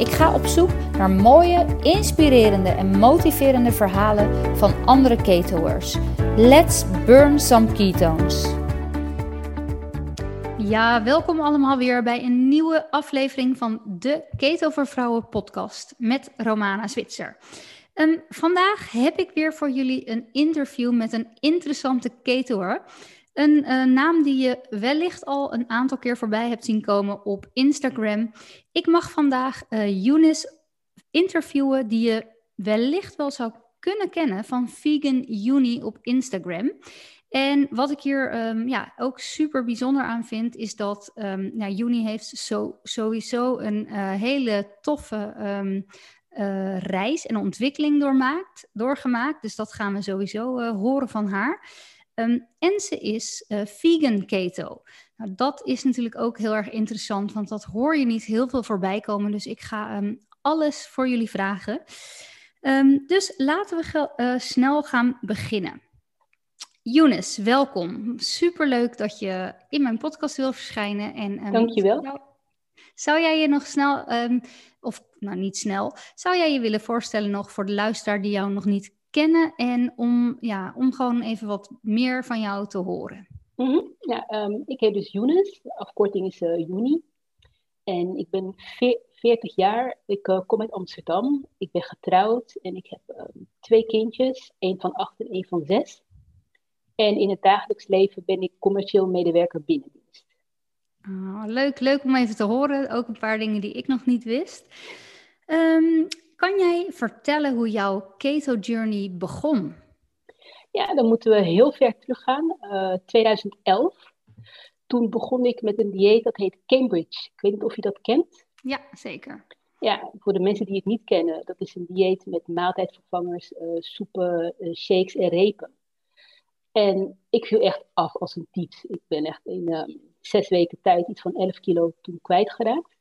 Ik ga op zoek naar mooie, inspirerende en motiverende verhalen van andere ketoers. Let's burn some ketones. Ja, welkom allemaal weer bij een nieuwe aflevering van de Keto voor Vrouwen podcast met Romana Zwitser. Um, vandaag heb ik weer voor jullie een interview met een interessante ketoer. Een uh, naam die je wellicht al een aantal keer voorbij hebt zien komen op Instagram. Ik mag vandaag uh, interviewen die je wellicht wel zou kunnen kennen van Vegan Uni op Instagram. En wat ik hier um, ja, ook super bijzonder aan vind, is dat um, heeft sowieso een uh, hele toffe um, uh, reis en ontwikkeling doormaakt, doorgemaakt. Dus dat gaan we sowieso horen van haar. En ze is vegan keto. Nou, dat is natuurlijk ook heel erg interessant, want dat hoor je niet heel veel voorbij komen. Dus ik ga um, alles voor jullie vragen. Um, dus laten we uh, snel gaan beginnen. Younes, welkom. Superleuk dat je in mijn podcast wil verschijnen. En, um, Dankjewel. Zou, zou jij je nog snel, um, of nou niet snel, zou jij je willen voorstellen nog voor de luisteraar die jou nog niet kennen en om, ja, om gewoon even wat meer van jou te horen. -hmm. ja, um, ik heet dus Younes, afkorting is Juni. En ik ben 40 jaar, ik uh, kom uit Amsterdam. Ik ben getrouwd en ik heb um, twee kindjes, één van acht en één van zes. En in het dagelijks leven ben ik commercieel medewerker binnendienst. Oh, leuk, leuk om even te horen. Ook een paar dingen die ik nog niet wist. Um, kan jij vertellen hoe jouw keto journey begon? Ja, dan moeten we heel ver teruggaan. Uh, 2011. Toen begon ik met een dieet dat heet Cambridge. Ik weet niet of je dat kent. Ja, zeker. Ja, voor de mensen die het niet kennen, dat is een dieet met maaltijdvervangers, uh, soepen, uh, shakes en repen. En ik viel echt af als een type. Ik ben echt in zes weken tijd iets van 11 kilo toen kwijtgeraakt.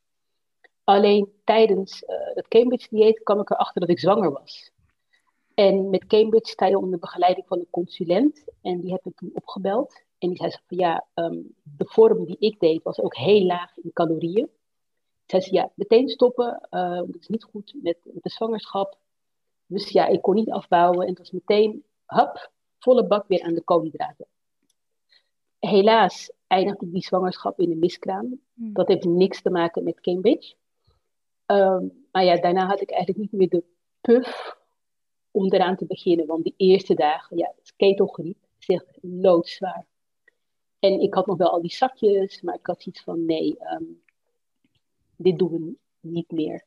Alleen tijdens het Cambridge-dieet kwam ik erachter dat ik zwanger was. En met Cambridge sta je onder begeleiding van een consulent. En die heb ik toen opgebeld. En die zei van ja, um, de vorm die ik deed was ook heel laag in calorieën. Zei ze ja, meteen stoppen. Uh, dat is niet goed met, met de zwangerschap. Dus ja, ik kon niet afbouwen. En het was meteen, hap, volle bak weer aan de koolhydraten. Helaas eindigde die zwangerschap in een miskraam. Hmm. Dat heeft niks te maken met Cambridge. Um, maar ja, daarna had ik eigenlijk niet meer de puff om eraan te beginnen. Want die eerste dagen, ja, ketelgriep, is echt loodzwaar. En ik had nog wel al die zakjes, maar ik had iets van, nee, um, dit doen we niet meer.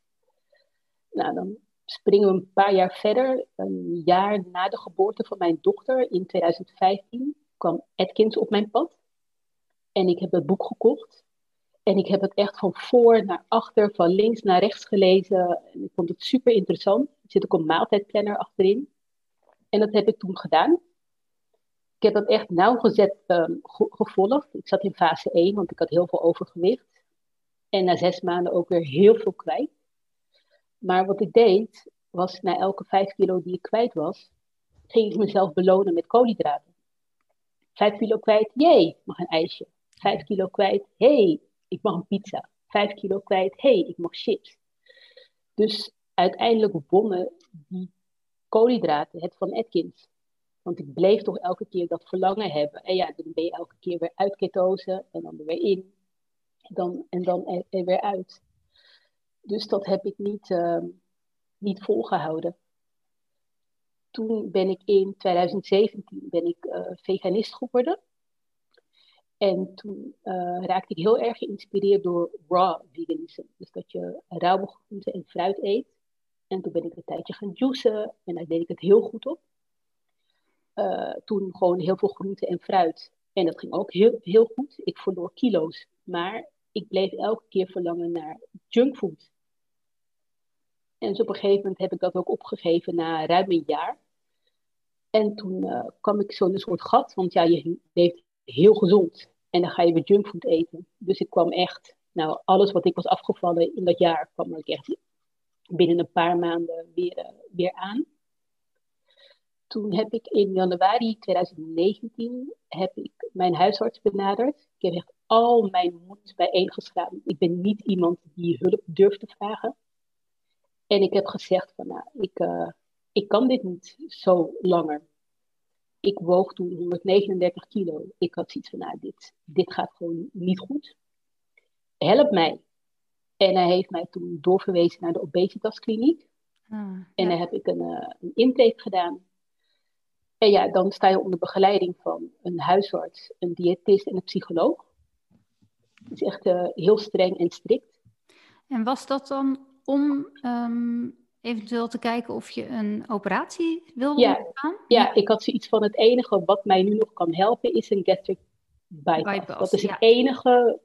Nou, dan springen we een paar jaar verder. Een jaar na de geboorte van mijn dochter in 2015 kwam Atkins op mijn pad. En ik heb dat boek gekocht. En ik heb het echt van voor naar achter, van links naar rechts gelezen. En ik vond het super interessant. Zit ook een maaltijdplanner achterin. En dat heb ik toen gedaan. Ik heb dat echt nauwgezet um, gevolgd. Ik zat in fase 1, want ik had heel veel overgewicht. En na zes maanden ook weer heel veel kwijt. Maar wat ik deed, was na elke vijf kilo die ik kwijt was, ging ik mezelf belonen met koolhydraten. Vijf kilo kwijt, jee, mag een ijsje. Vijf kilo kwijt, hey, ik mag een pizza. Vijf kilo kwijt, hé, hey, ik mag chips. Dus uiteindelijk wonnen die koolhydraten het van Atkins. Want ik bleef toch elke keer dat verlangen hebben. En ja, dan ben je elke keer weer uit ketose en dan er weer in. En dan, en dan er, er weer uit. Dus dat heb ik niet, uh, niet volgehouden. Toen ben ik in 2017 ben ik, uh, veganist geworden. En toen uh, raakte ik heel erg geïnspireerd door raw veganism. Dus dat je rauwe groenten en fruit eet. En toen ben ik een tijdje gaan juicen en daar deed ik het heel goed op. Uh, toen gewoon heel veel groenten en fruit. En dat ging ook heel, heel goed. Ik verloor kilo's. Maar ik bleef elke keer verlangen naar junkfood. En dus op een gegeven moment heb ik dat ook opgegeven na ruim een jaar. En toen uh, kwam ik zo in een soort gat, want ja, je leeft heel gezond. En dan ga je weer junkfood eten. Dus ik kwam echt, nou, alles wat ik was afgevallen in dat jaar, kwam ik echt binnen een paar maanden weer, uh, weer aan. Toen heb ik in januari 2019 heb ik mijn huisarts benaderd. Ik heb echt al mijn moed bijeengeschreven. Ik ben niet iemand die hulp durft te vragen. En ik heb gezegd van, nou, ik, uh, ik kan dit niet zo langer. Ik woog toen 139 kilo. Ik had zoiets van, nou, dit, dit gaat gewoon niet goed. Help mij. En hij heeft mij toen doorverwezen naar de obesitaskliniek. Ah, en daar heb ik een, uh, een intake gedaan. En ja, dan sta je onder begeleiding van een huisarts, een diëtist en een psycholoog. Het is echt uh, heel streng en strikt. En was dat dan om um, eventueel te kijken of je een operatie wilde ja, gaan? Ja, ik had zoiets van het enige wat mij nu nog kan helpen is een gastric bypass. bypass dat is het enige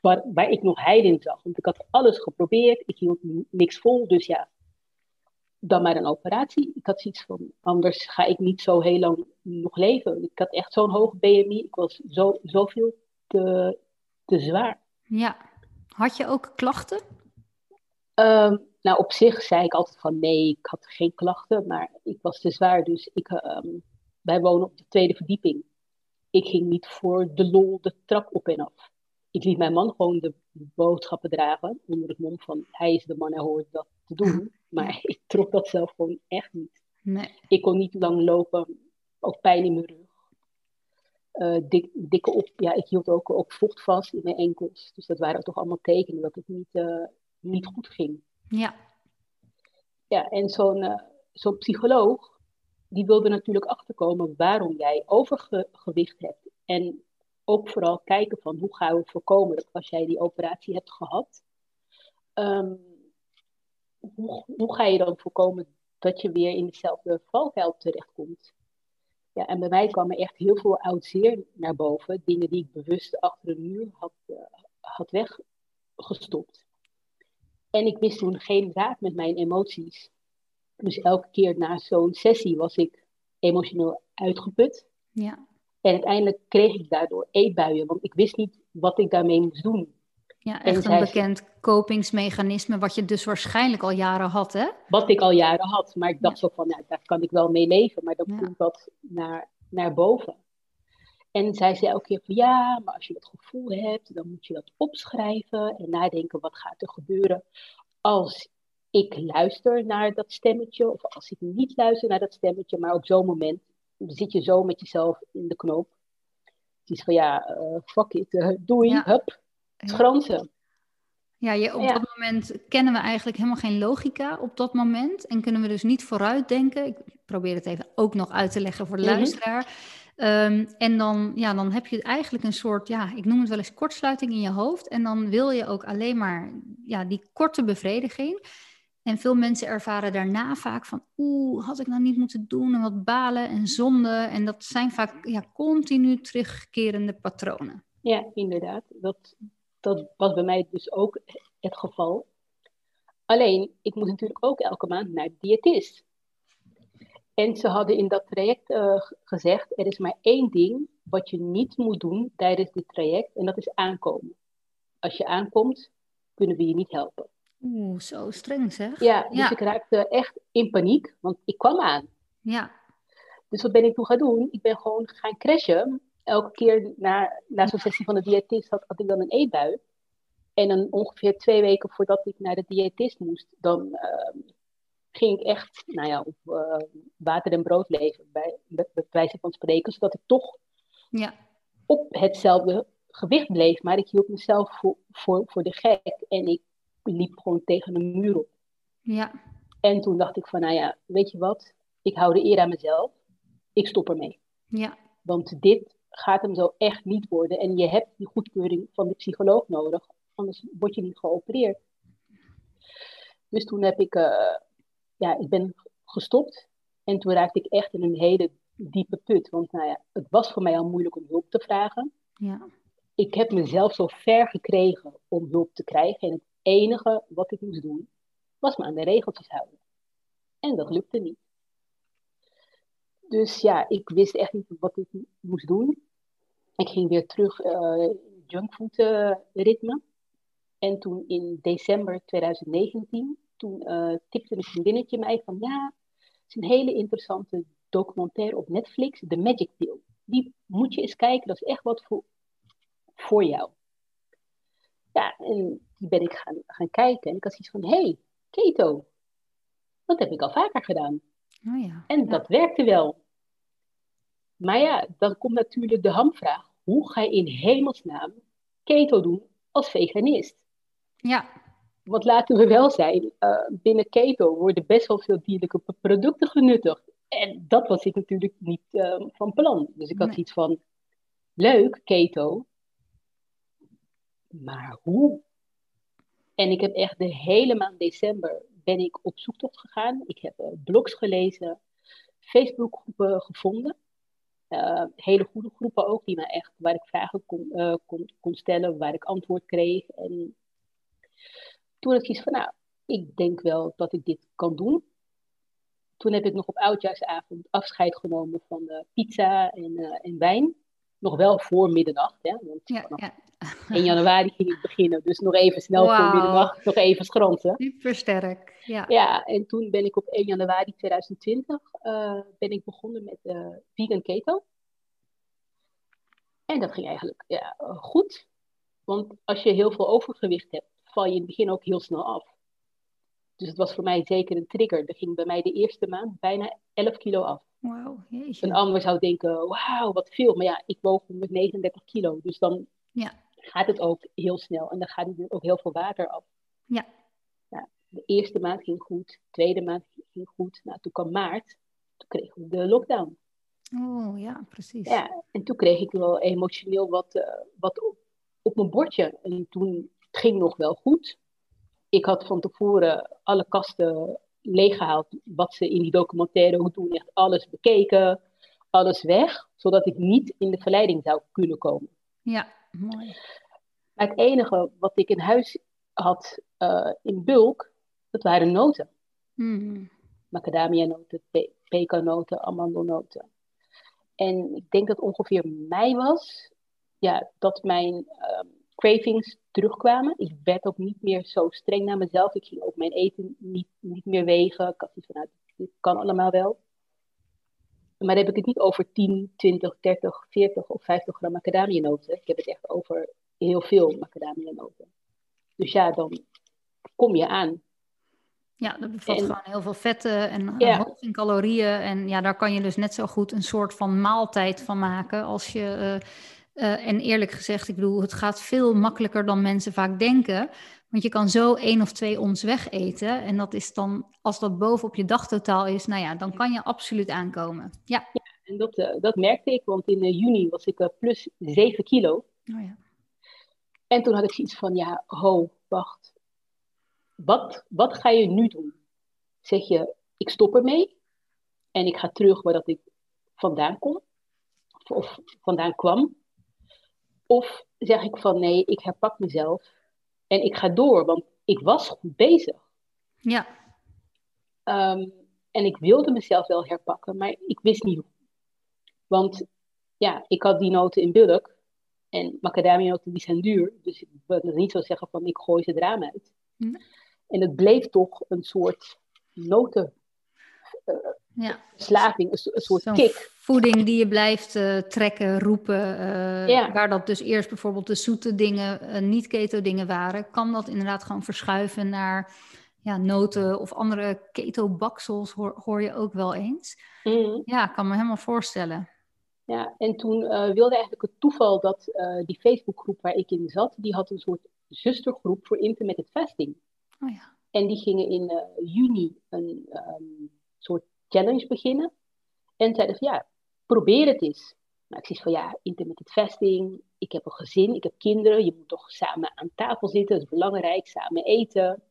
waar, waar ik nog heil in zag. Want ik had alles geprobeerd, ik hield niks vol. Dus ja, dan maar een operatie. Ik had zoiets van, anders ga ik niet zo heel lang nog leven. Ik had echt zo'n hoog BMI, ik was zo, zoveel te, te zwaar. Ja, had je ook klachten? Ehm, nou, op zich zei ik altijd van nee, ik had geen klachten, maar ik was te zwaar. Dus ik, ehm, wij wonen op de tweede verdieping. Ik ging niet voor de lol de trap op en af. Ik liet mijn man gewoon de boodschappen dragen, onder het mom van hij is de man, hij hoort dat te doen. Maar ik trok dat zelf gewoon echt niet. Nee. Ik kon niet lang lopen, ook pijn in mijn rug. Uh, dik, dikke op, ja, ik hield ook, ook vocht vast in mijn enkels. Dus dat waren toch allemaal tekenen dat het niet, uh, niet goed ging. Ja. Ja, en zo'n uh, zo'n psycholoog, die wilde natuurlijk achterkomen waarom jij overgewicht hebt. En ook vooral kijken van hoe gaan we voorkomen dat als jij die operatie hebt gehad, um, hoe, hoe ga je dan voorkomen dat je weer in dezelfde valkuil terechtkomt? Ja, en bij mij kwam er echt heel veel oud zeer naar boven. Dingen die ik bewust achter een muur had, uh, had weggestopt. En ik wist toen geen raad met mijn emoties. Dus elke keer na zo'n sessie was ik emotioneel uitgeput. Ja. En uiteindelijk kreeg ik daardoor eetbuien, want ik wist niet wat ik daarmee moest doen. Ja, echt een bekend kopingsmechanisme, wat je dus waarschijnlijk al jaren had, hè? Wat ik al jaren had, maar ik dacht zo van, nou, daar kan ik wel mee leven, maar dan komt dat naar, naar boven. En zij zei elke keer van, ja, maar als je dat gevoel hebt, dan moet je dat opschrijven en nadenken, wat gaat er gebeuren als ik luister naar dat stemmetje, of als ik niet luister naar dat stemmetje, maar op zo'n moment zit je zo met jezelf in de knoop. Het is van, ja, uh, fuck it, uh, doei, ja. hup, schransen. Ja, je, op dat moment kennen we eigenlijk helemaal geen logica op dat moment. En kunnen we dus niet vooruit denken. Ik probeer het even ook nog uit te leggen voor de mhm. luisteraar. Um, en dan, ja, dan heb je eigenlijk een soort, ja, ik noem het wel eens kortsluiting in je hoofd. En dan wil je ook alleen maar ja, die korte bevrediging. En veel mensen ervaren daarna vaak van, oeh, had ik nou niet moeten doen en wat balen en zonde. En dat zijn vaak ja, continu terugkerende patronen. Ja, inderdaad. Dat, dat was bij mij dus ook het geval. Alleen, ik moest natuurlijk ook elke maand naar de diëtist. En ze hadden in dat traject uh, gezegd, er is maar één ding wat je niet moet doen tijdens dit traject, en dat is aankomen. Als je aankomt, kunnen we je niet helpen. Oeh, zo streng zeg. Ja, dus ik raakte echt in paniek, want ik kwam aan. Ja. Dus wat ben ik toen gaan doen? Ik ben gewoon gaan crashen elke keer na, na zo'n sessie van de diëtist had, had ik dan een eetbui. En dan ongeveer twee weken voordat ik naar de diëtist moest, dan uh, ging ik echt nou ja, op uh, water en brood leven, bij, bij, bij wijze van spreken, zodat ik toch ja. op hetzelfde gewicht bleef. Maar ik hield mezelf voor, voor, voor de gek en ik liep gewoon tegen een muur op. Ja. En toen dacht ik van, nou ja, weet je wat, ik hou de eer aan mezelf, ik stop ermee. Ja. Want dit gaat hem zo echt niet worden. En je hebt die goedkeuring van de psycholoog nodig, anders word je niet geopereerd. Dus toen heb ik, uh, ja, ik ben gestopt. En toen raakte ik echt in een hele diepe put. Want nou ja, het was voor mij al moeilijk om hulp te vragen. Ja. Ik heb mezelf zo ver gekregen om hulp te krijgen. En het enige wat ik moest doen, was me aan de regeltjes houden. En dat lukte niet. Dus ja, ik wist echt niet wat ik moest doen. Ik ging weer terug uh, junkfood uh, ritme. En toen in december 2019, toen uh, tipte een vriendinnetje mij van ja, het is een hele interessante documentaire op Netflix, The Magic Pill. Die moet je eens kijken, dat is echt wat voor, voor jou. Ja, en die ben ik gaan, gaan kijken en ik had zoiets van, hé, hey, keto, dat heb ik al vaker gedaan. Oh ja, en dat werkte wel. Maar ja, dan komt natuurlijk de hamvraag. Hoe ga je in hemelsnaam keto doen als veganist? Ja. Want laten we wel zijn, uh, binnen keto worden best wel veel dierlijke producten genuttigd. En dat was ik natuurlijk niet uh, van plan. Dus ik had iets van, leuk, keto. Maar hoe? En ik heb echt de hele maand december ben ik op zoektocht gegaan. Ik heb uh, blogs gelezen, Facebookgroepen gevonden. Uh, hele goede groepen ook, die me echt, waar ik vragen kon, uh, kon, kon, stellen, waar ik antwoord kreeg. En toen had ik iets van, nou, ik denk wel dat ik dit kan doen. Toen heb ik nog op oudjaarsavond afscheid genomen van uh, pizza en, en wijn. Nog wel voor middernacht, hè, want ja, ja. 1 januari ging ik beginnen, dus nog even snel wow. voor middernacht, nog even schransen. Super sterk, ja. Ja, en toen ben ik op 1 januari 2020 uh, ben ik begonnen met uh, vegan keto. En dat ging eigenlijk ja, goed, want als je heel veel overgewicht hebt, val je in het begin ook heel snel af. Dus het was voor mij zeker een trigger. Er ging bij mij de eerste maand bijna 11 kilo af. Wauw, Een ander zou denken, wauw, wat veel. Maar ja, ik woog 139 kilo. Dus dan ja. Gaat het ook heel snel. En dan gaat er ook heel veel water af. Ja. ja. De eerste maand ging goed. De tweede maand ging goed. Nou, toen kwam maart. Toen kregen we de lockdown. Oh, ja, precies. Ja, en toen kreeg ik wel emotioneel wat, uh, wat op, op mijn bordje. En toen het ging nog wel goed. Ik had van tevoren alle kasten leeggehaald wat ze in die documentaire ook doen. Echt alles bekeken, alles weg, zodat ik niet in de verleiding zou kunnen komen. Ja, mooi. Maar het enige wat ik in huis had uh, in bulk, dat waren noten. Mm. Macadamia-noten, pe amandelnoten. En ik denk dat ongeveer mei was, ja, dat mijn um, cravings terugkwamen. Ik werd ook niet meer zo streng naar mezelf. Ik ging ook mijn eten niet, niet meer wegen. Ik had van, nou, dit kan allemaal wel. Maar dan heb ik het niet over 10, 20, 30, 40 of 50 gram macadamianoten. Ik heb het echt over heel veel macadamianoten. Dus ja, dan kom je aan. Ja, dat bevat en, gewoon heel veel vetten en ja. hoog in calorieën. En ja, daar kan je dus net zo goed een soort van maaltijd van maken als je... Uh, uh, en eerlijk gezegd, ik bedoel, het gaat veel makkelijker dan mensen vaak denken. Want je kan zo één of twee ons wegeten. En dat is dan, als dat bovenop je dagtotaal is, nou ja, dan kan je absoluut aankomen. Ja, ja en dat, uh, dat merkte ik, want in uh, juni was ik plus 7 kilo. Oh ja. En toen had ik zoiets van, ja, ho, wacht. Wat, wat ga je nu doen? Zeg je, ik stop ermee en ik ga terug waar dat ik vandaan kom, of, of vandaan kwam. Of zeg ik van nee, ik herpak mezelf en ik ga door, want ik was goed bezig. Ja. Um, en ik wilde mezelf wel herpakken, maar ik wist niet hoe. Want ja, ik had die noten in bulk en macadamianoten die zijn duur. Dus ik wilde niet zo zeggen van ik gooi ze eraan uit. Hm. En het bleef toch een soort noten uh, ja. verslaving, een, een soort kick. Voeding die je blijft uh, trekken, roepen. Uh, ja. Waar dat dus eerst bijvoorbeeld de zoete dingen, uh, niet-keto dingen waren, kan dat inderdaad gewoon verschuiven naar ja, noten of andere keto-baksels, hoor, hoor, je ook wel eens. Mm. Ja, kan me helemaal voorstellen. Ja, en toen wilde eigenlijk het toeval dat die Facebookgroep waar ik in zat, die had een soort zustergroep voor intermittent fasting. Oh ja. En die gingen in juni een um, soort challenge beginnen. En zeiden van ja, probeer het eens. Nou, ik zeg van ja, intermittent fasting, ik heb een gezin, ik heb kinderen, je moet toch samen aan tafel zitten, dat is belangrijk, samen eten.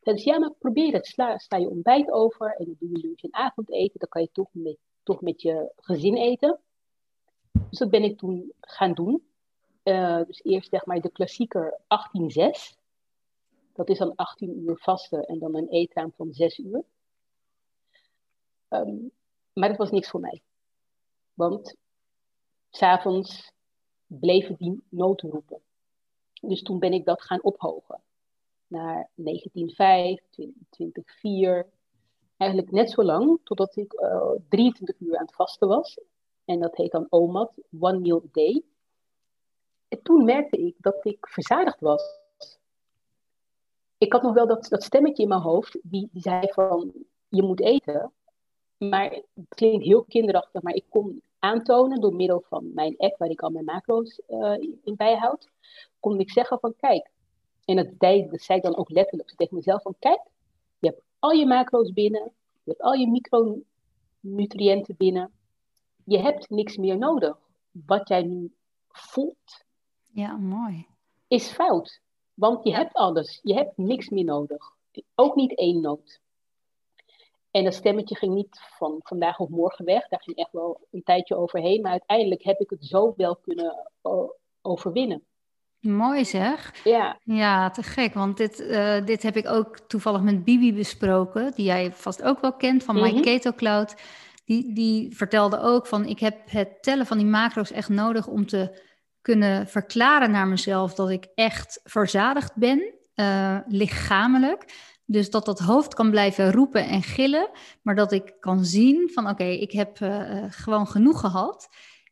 Dus ja, maar probeer het. Sla, sla je ontbijt over en dan doe je lunch en avondeten, dan kan je toch met, toch met je gezin eten. Dus dat ben ik toen gaan doen. Uh, dus eerst zeg maar de klassieker 18-6. Dat is dan 18 uur vasten en dan een eetraam van 6 uur. Um, Maar dat was niks voor mij. Want s'avonds bleven die noten roepen. Dus toen ben ik dat gaan ophogen. Naar 1905, 2004. Eigenlijk net zo lang, totdat ik uh, eh, 23 uur aan het vasten was. En dat heet dan OMAD, One Meal a Day. En toen merkte ik dat ik verzadigd was. Ik had nog wel dat, dat stemmetje in mijn hoofd, die, die zei van, je moet eten. Maar het klinkt heel kinderachtig, maar ik kon aantonen door middel van mijn app, waar ik al mijn macro's uh, in bijhoud, kon ik zeggen van kijk, en dat, dat zei ik dan ook letterlijk tegen mezelf van kijk, je hebt al je macro's binnen, je hebt al je micronutriënten binnen, je hebt niks meer nodig. Wat jij nu voelt, ja, mooi. is fout. Want je hebt alles, je hebt niks meer nodig. Ook niet één noot. En dat stemmetje ging niet van vandaag of morgen weg. Daar ging echt wel een tijdje overheen. Maar uiteindelijk heb ik het zo wel kunnen overwinnen. Mooi zeg. Ja. Ja, te gek. Want dit, uh, dit heb ik ook toevallig met Bibi besproken. Die jij vast ook wel kent van My mhm. Keto Cloud. Die, die vertelde ook van ik heb het tellen van die macro's echt nodig om te kunnen verklaren naar mezelf dat ik echt verzadigd ben, uh, lichamelijk. Dus dat dat hoofd kan blijven roepen en gillen, maar dat ik kan zien van oké, ik heb uh, gewoon genoeg gehad.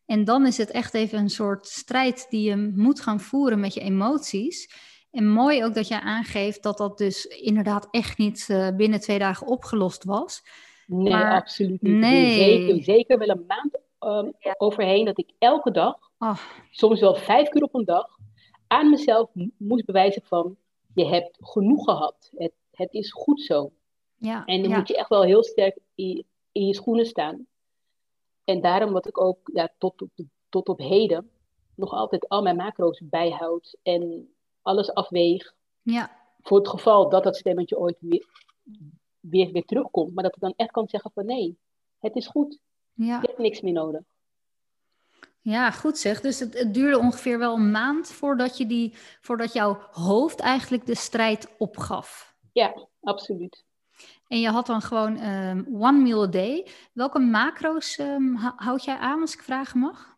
En dan is het echt even een soort strijd die je moet gaan voeren met je emoties. En mooi ook dat je aangeeft dat dat dus inderdaad echt niet uh, binnen twee dagen opgelost was. Nee, maar, absoluut niet. Nee. Zeker, zeker wel een maand um, overheen dat ik elke dag, oh. soms wel vijf keer op een dag, aan mezelf moest bewijzen van je hebt genoeg gehad. Het het is goed zo. Ja, en dan moet je echt wel heel sterk in, in, je schoenen staan. En daarom wat ik ook ja, tot, op, tot op heden nog altijd al mijn macro's bijhoud en alles afweeg. Ja. Voor het geval dat dat stemmetje ooit weer, weer, weer terugkomt. Maar dat ik dan echt kan zeggen van nee, het is goed. Ja. Je hebt niks meer nodig. Ja, goed zeg. Dus het, het, duurde ongeveer wel een maand voordat, je die, voordat jouw hoofd eigenlijk de strijd opgaf. Ja, absoluut. En je had dan gewoon um, one meal a day. Welke macro's um, houd jij aan, als ik vragen mag?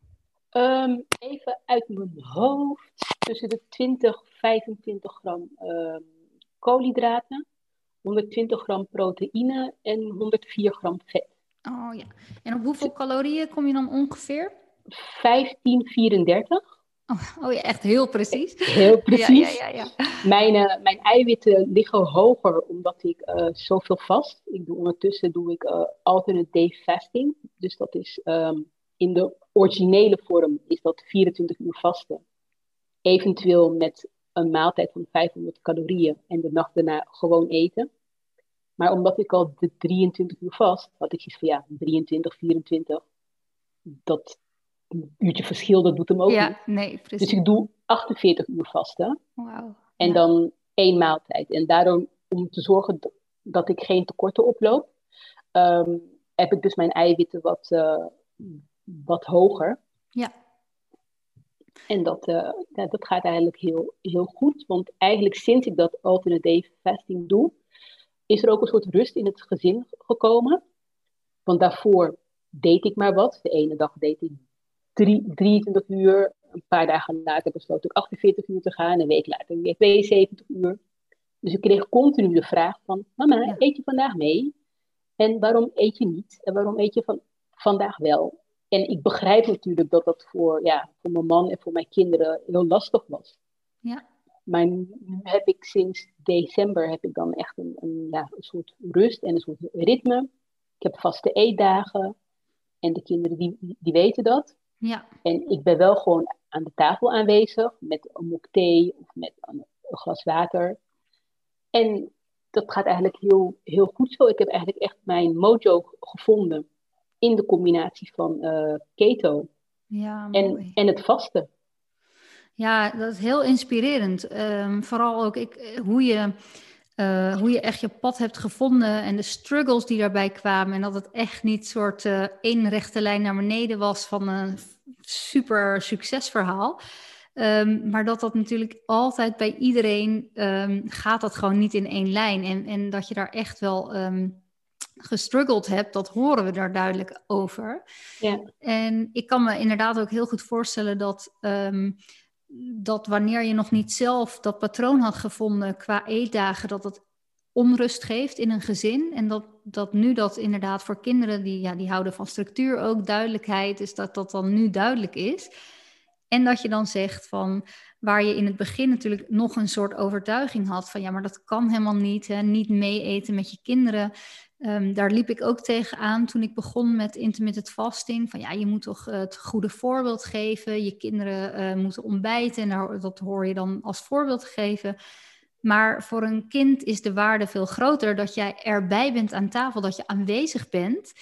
Um, even uit mijn hoofd. Tussen de 20 25 gram koolhydraten, 120 gram proteïne en 104 gram vet. Oh ja. En op hoeveel calorieën kom je dan ongeveer? 1534. Oh, oh ja, echt heel precies. Heel precies. Ja, ja, ja, mijn, uh, mijn eiwitten liggen hoger omdat ik uh, zoveel vast. Ik doe ondertussen doe ik uh, alternate day fasting. Dus dat is um, in de originele vorm is dat 24 uur vasten. Eventueel met een maaltijd van 500 calorieën en de nacht daarna gewoon eten. Maar omdat ik al de 23 uur vast, had ik zoiets van ja, 23, 24, dat een uurtje verschil, dat doet hem ook ja, Nee, precies. Dus ik doe 48 uur vasten. Wow. En dan één maaltijd. En daarom, om te zorgen dat ik geen tekorten oploop, um, heb ik dus mijn eiwitten wat, uh, wat hoger. Ja. En dat, uh, ja, dat gaat eigenlijk heel, heel goed. Want eigenlijk sinds ik dat alternate fasting doe, is er ook een soort rust in het gezin gekomen. Want daarvoor deed ik maar wat. De ene dag deed ik 23 uur. Een paar dagen later besloot ik 48 uur te gaan. Een week later weer 72 uur. Dus ik kreeg continu de vraag van... Mama, eet je vandaag mee? En waarom eet je niet? En waarom eet je van, vandaag wel? En ik begrijp natuurlijk dat dat voor, ja, voor mijn man en voor mijn kinderen heel lastig was. Ja. Maar nu heb ik sinds december heb ik dan echt een, een, ja, een soort rust en een soort ritme. Ik heb vaste eetdagen. En de kinderen die, die weten dat. Ja. En ik ben wel gewoon aan de tafel aanwezig met een mok thee of met een, glas water. En dat gaat eigenlijk heel, heel goed zo. Ik heb eigenlijk echt mijn mojo gevonden in de combinatie van uh, keto ja, en, en het vasten. Ja, dat is heel inspirerend. Um, vooral ook ik, hoe je uh, hoe je echt je pad hebt gevonden en de struggles die daarbij kwamen. En dat het echt niet soort uh, één rechte lijn naar beneden was van een super succesverhaal. Um, maar dat dat natuurlijk altijd bij iedereen um, gaat dat gewoon niet in één lijn. En, en dat je daar echt wel um, gestruggeld hebt, dat horen we daar duidelijk over. Ja. En ik kan me inderdaad ook heel goed voorstellen dat, ehm, dat wanneer je nog niet zelf dat patroon had gevonden qua eetdagen, dat het onrust geeft in een gezin. En dat, dat nu dat inderdaad voor kinderen die, ja, die houden van structuur ook, duidelijkheid, is dat dat dan nu duidelijk is. En dat je dan zegt van waar je in het begin natuurlijk nog een soort overtuiging had van ja, maar dat kan helemaal niet. Hè? Niet mee eten met je kinderen. Um, daar liep ik ook tegenaan toen ik begon met intermittent fasting. Van ja, je moet toch het goede voorbeeld geven. Je kinderen uh, moeten ontbijten en dat hoor je dan als voorbeeld geven. Maar voor een kind is de waarde veel groter dat jij erbij bent aan tafel, dat je aanwezig bent.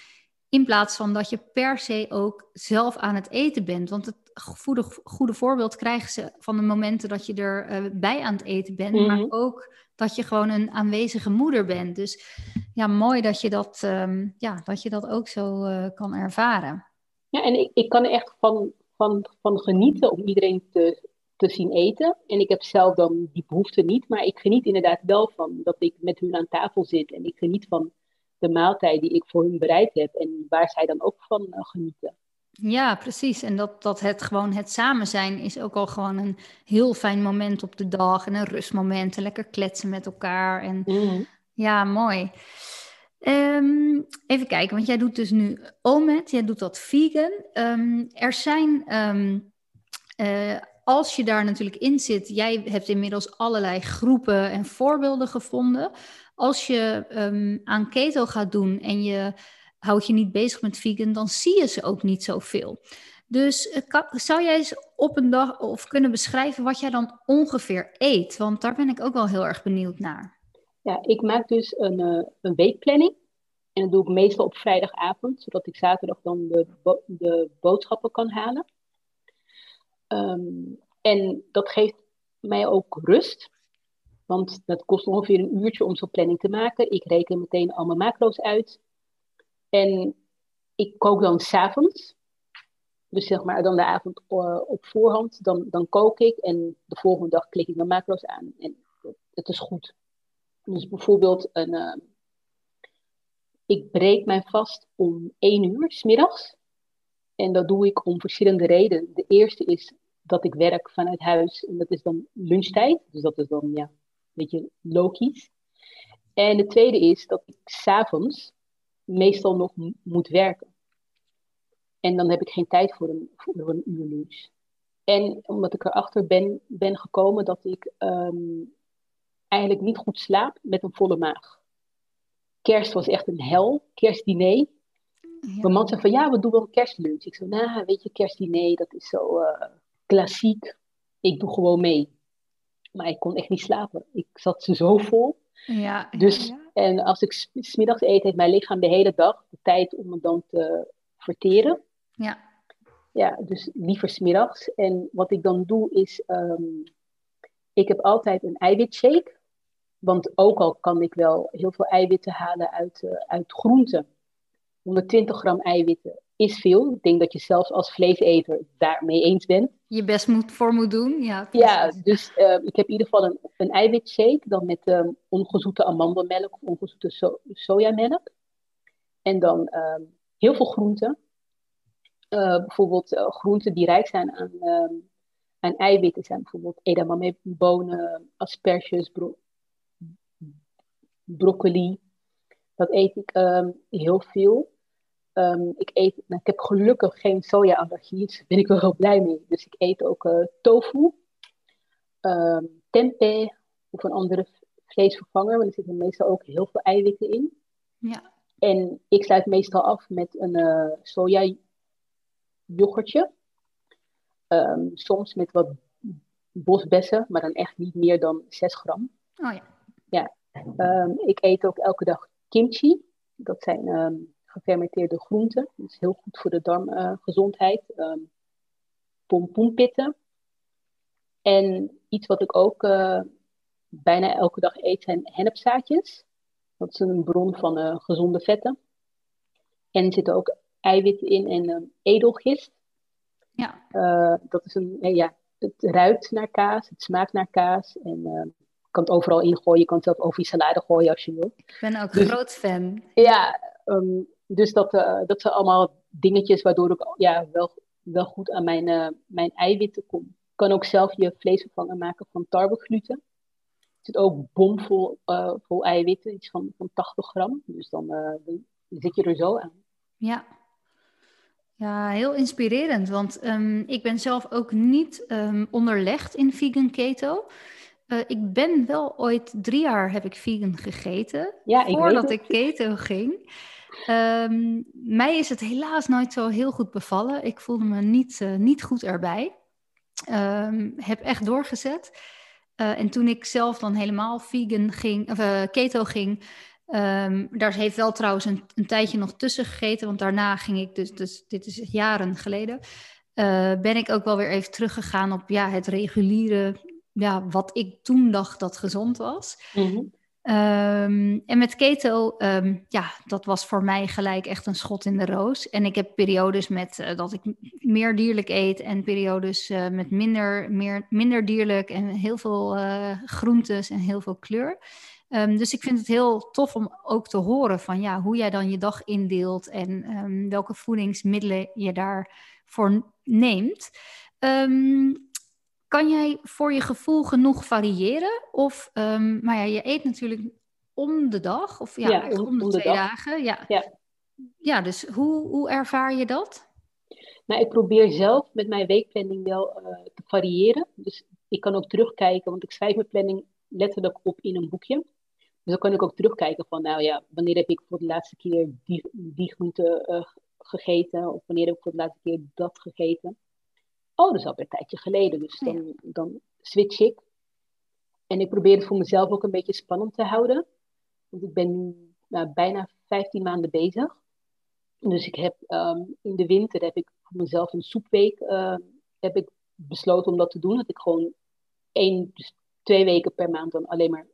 In plaats van dat je per se ook zelf aan het eten bent. Want het goede, goede voorbeeld krijgen ze van de momenten dat je erbij uh, bij aan het eten bent. Maar mhm. ook dat je gewoon een aanwezige moeder bent. Dus ja, mooi dat je dat, um, ja, dat, je dat ook zo uh, kan ervaren. Ja, en ik, ik kan echt van, van, van genieten om iedereen te, te zien eten. En ik heb zelf dan die behoefte niet. Maar ik geniet inderdaad wel van dat ik met hun aan tafel zit. En ik geniet van de maaltijd die ik voor hun bereid heb. En waar zij dan ook van uh, genieten. Ja, precies. En dat, dat het gewoon het samen zijn is ook al gewoon een heel fijn moment op de dag. En een rustmoment. En lekker kletsen met elkaar. En mm. ja, mooi. Um, even kijken, want jij doet dus nu OMED, jij doet dat vegan. Um, er zijn, um, uh, als je daar natuurlijk in zit, jij hebt inmiddels allerlei groepen en voorbeelden gevonden. Als je aan keto gaat doen en je houd je niet bezig met vegan, dan zie je ze ook niet zoveel. Dus eh, zou jij eens op een dag of kunnen beschrijven wat jij dan ongeveer eet? Want daar ben ik ook wel heel erg benieuwd naar. Ja, ik maak dus een, uh, een weekplanning. En dat doe ik meestal op vrijdagavond, zodat ik zaterdag dan de, de boodschappen kan halen. Ehm, en dat geeft mij ook rust. Want dat kost ongeveer een uurtje om zo'n planning te maken. Ik reken meteen al mijn macro's uit. En ik kook dan s'avonds. Dus zeg maar dan de avond uh, op voorhand. Dan, dan kook ik en de volgende dag klik ik mijn macro's aan. En het is goed. Dus bijvoorbeeld, een, uh, ik breek mijn vast om 1 uur smiddags. En dat doe ik om verschillende redenen. De eerste is dat ik werk vanuit huis. En dat is dan lunchtijd. Dus dat is dan ja, een beetje logisch. En de tweede is dat ik s'avonds meestal nog moet werken. En dan heb ik geen tijd voor een, voor een uur lunch. En omdat ik erachter ben, ben gekomen dat ik ehm, eigenlijk niet goed slaap met een volle maag. Kerst was echt een hel, kerstdiner. Ja. Mijn man zei van ja, we doen wel een kerstlunch. Ik zei, nou weet je, kerstdiner, dat is zo uh, klassiek. Ik doe gewoon mee. Maar ik kon echt niet slapen. Ik zat zo vol. Ja, dus, En als ik smiddags eet, heeft mijn lichaam de hele dag de tijd om het dan te verteren. Ja. Ja, dus liever smiddags. En wat ik dan doe is, um, ik heb altijd een eiwitshake. Want ook al kan ik wel heel veel eiwitten halen uit, uh, uit groenten. 120 gram eiwitten is veel. Ik denk dat je zelfs als vleeseter daarmee eens bent. Je best moet, voor moet doen, ja. Ja, dus uh, ik heb in ieder geval een, een eiwitshake, dan met um, ongezoete amandelmelk of ongezoete so sojamelk. En dan uh, heel veel groenten. Uh, bijvoorbeeld groenten die rijk zijn aan, aan eiwitten zijn bijvoorbeeld edamame, bonen, asperges, bro broccoli. Dat eet ik heel veel. Um, ik, eet, nou, ik heb gelukkig geen soja-allergie, dus daar ben ik wel heel blij mee. Dus ik eet ook uh, tofu, um, tempeh of een andere vleesvervanger, want er zitten meestal ook heel veel eiwitten in. Ja. En ik sluit meestal af met een uh, soja yoghurtje. Um, soms met wat bosbessen, maar dan echt niet meer dan 6 gram. Oh ja. ja. ik eet ook elke dag kimchi. Dat zijn gefermenteerde groenten. Dat is heel goed voor de darmgezondheid. Um, pompoenpitten. En iets wat ik ook uh, bijna elke dag eet zijn hennepzaadjes. Dat is een bron van uh, gezonde vetten. En er zitten ook eiwitten in en um, edelgist. Ja. Uh, dat is een, ja, het ruikt naar kaas, het smaakt naar kaas. En kan het overal ingooien. Je kan het zelf over je salade gooien als je wil. Ik ben ook dus, groot fan. Ja, ehm, dus dat, dat zijn allemaal dingetjes waardoor ik ja, wel, wel goed aan mijn, mijn eiwitten kom. Je kan ook zelf je vleesvervanger maken van tarwegluten zit ook bomvol uh, vol eiwitten, iets van, van 80 gram. Dus dan, dan zit je er zo aan. Ja, ja, heel inspirerend. Want um, ik ben zelf ook niet um, onderlegd in vegan keto. Uh, ik ben wel ooit drie jaar heb ik vegan gegeten. Ja, ik voordat ik keto ging. Um, mij is het helaas nooit zo heel goed bevallen. Ik voelde me niet, uh, niet goed erbij. heb echt doorgezet. Uh, en toen ik zelf dan helemaal vegan ging, of uh, keto ging, um, daar heeft wel trouwens een, een, tijdje nog tussen gegeten, want daarna ging ik dus, dus dit is jaren geleden, ben ik ook wel weer even teruggegaan op ja, het reguliere, ja, wat ik toen dacht dat gezond was. Mm. Um, en met keto, um, ja, dat was voor mij gelijk echt een schot in de roos. En ik heb periodes met uh, dat ik meer dierlijk eet en periodes uh, met minder, meer, minder dierlijk en heel veel uh, groentes en heel veel kleur. Um, dus ik vind het heel tof om ook te horen van ja, hoe jij dan je dag indeelt en welke voedingsmiddelen je daarvoor neemt. Um, kan jij voor je gevoel genoeg variëren? Of, um, maar ja, je eet natuurlijk om de dag, of ja, ja om, om, de, twee dagen. Ja. ja. Ja. dus hoe, hoe ervaar je dat? Nou, ik probeer zelf met mijn weekplanning wel uh, te variëren. Dus ik kan ook terugkijken, want ik schrijf mijn planning letterlijk op in een boekje. Dus dan kan ik ook terugkijken van, nou ja, wanneer heb ik voor de laatste keer die, die groente uh, gegeten? Of wanneer heb ik voor de laatste keer dat gegeten? Oh, dat is alweer een tijdje geleden. Dus dan, dan switch ik. En ik probeer het voor mezelf ook een beetje spannend te houden. Want ik ben nu nou, bijna 15 maanden bezig. Dus ik heb ehm, in de winter heb ik voor mezelf een soepweek uh, heb ik besloten om dat te doen. Dat ik gewoon één, dus twee weken per maand dan alleen maar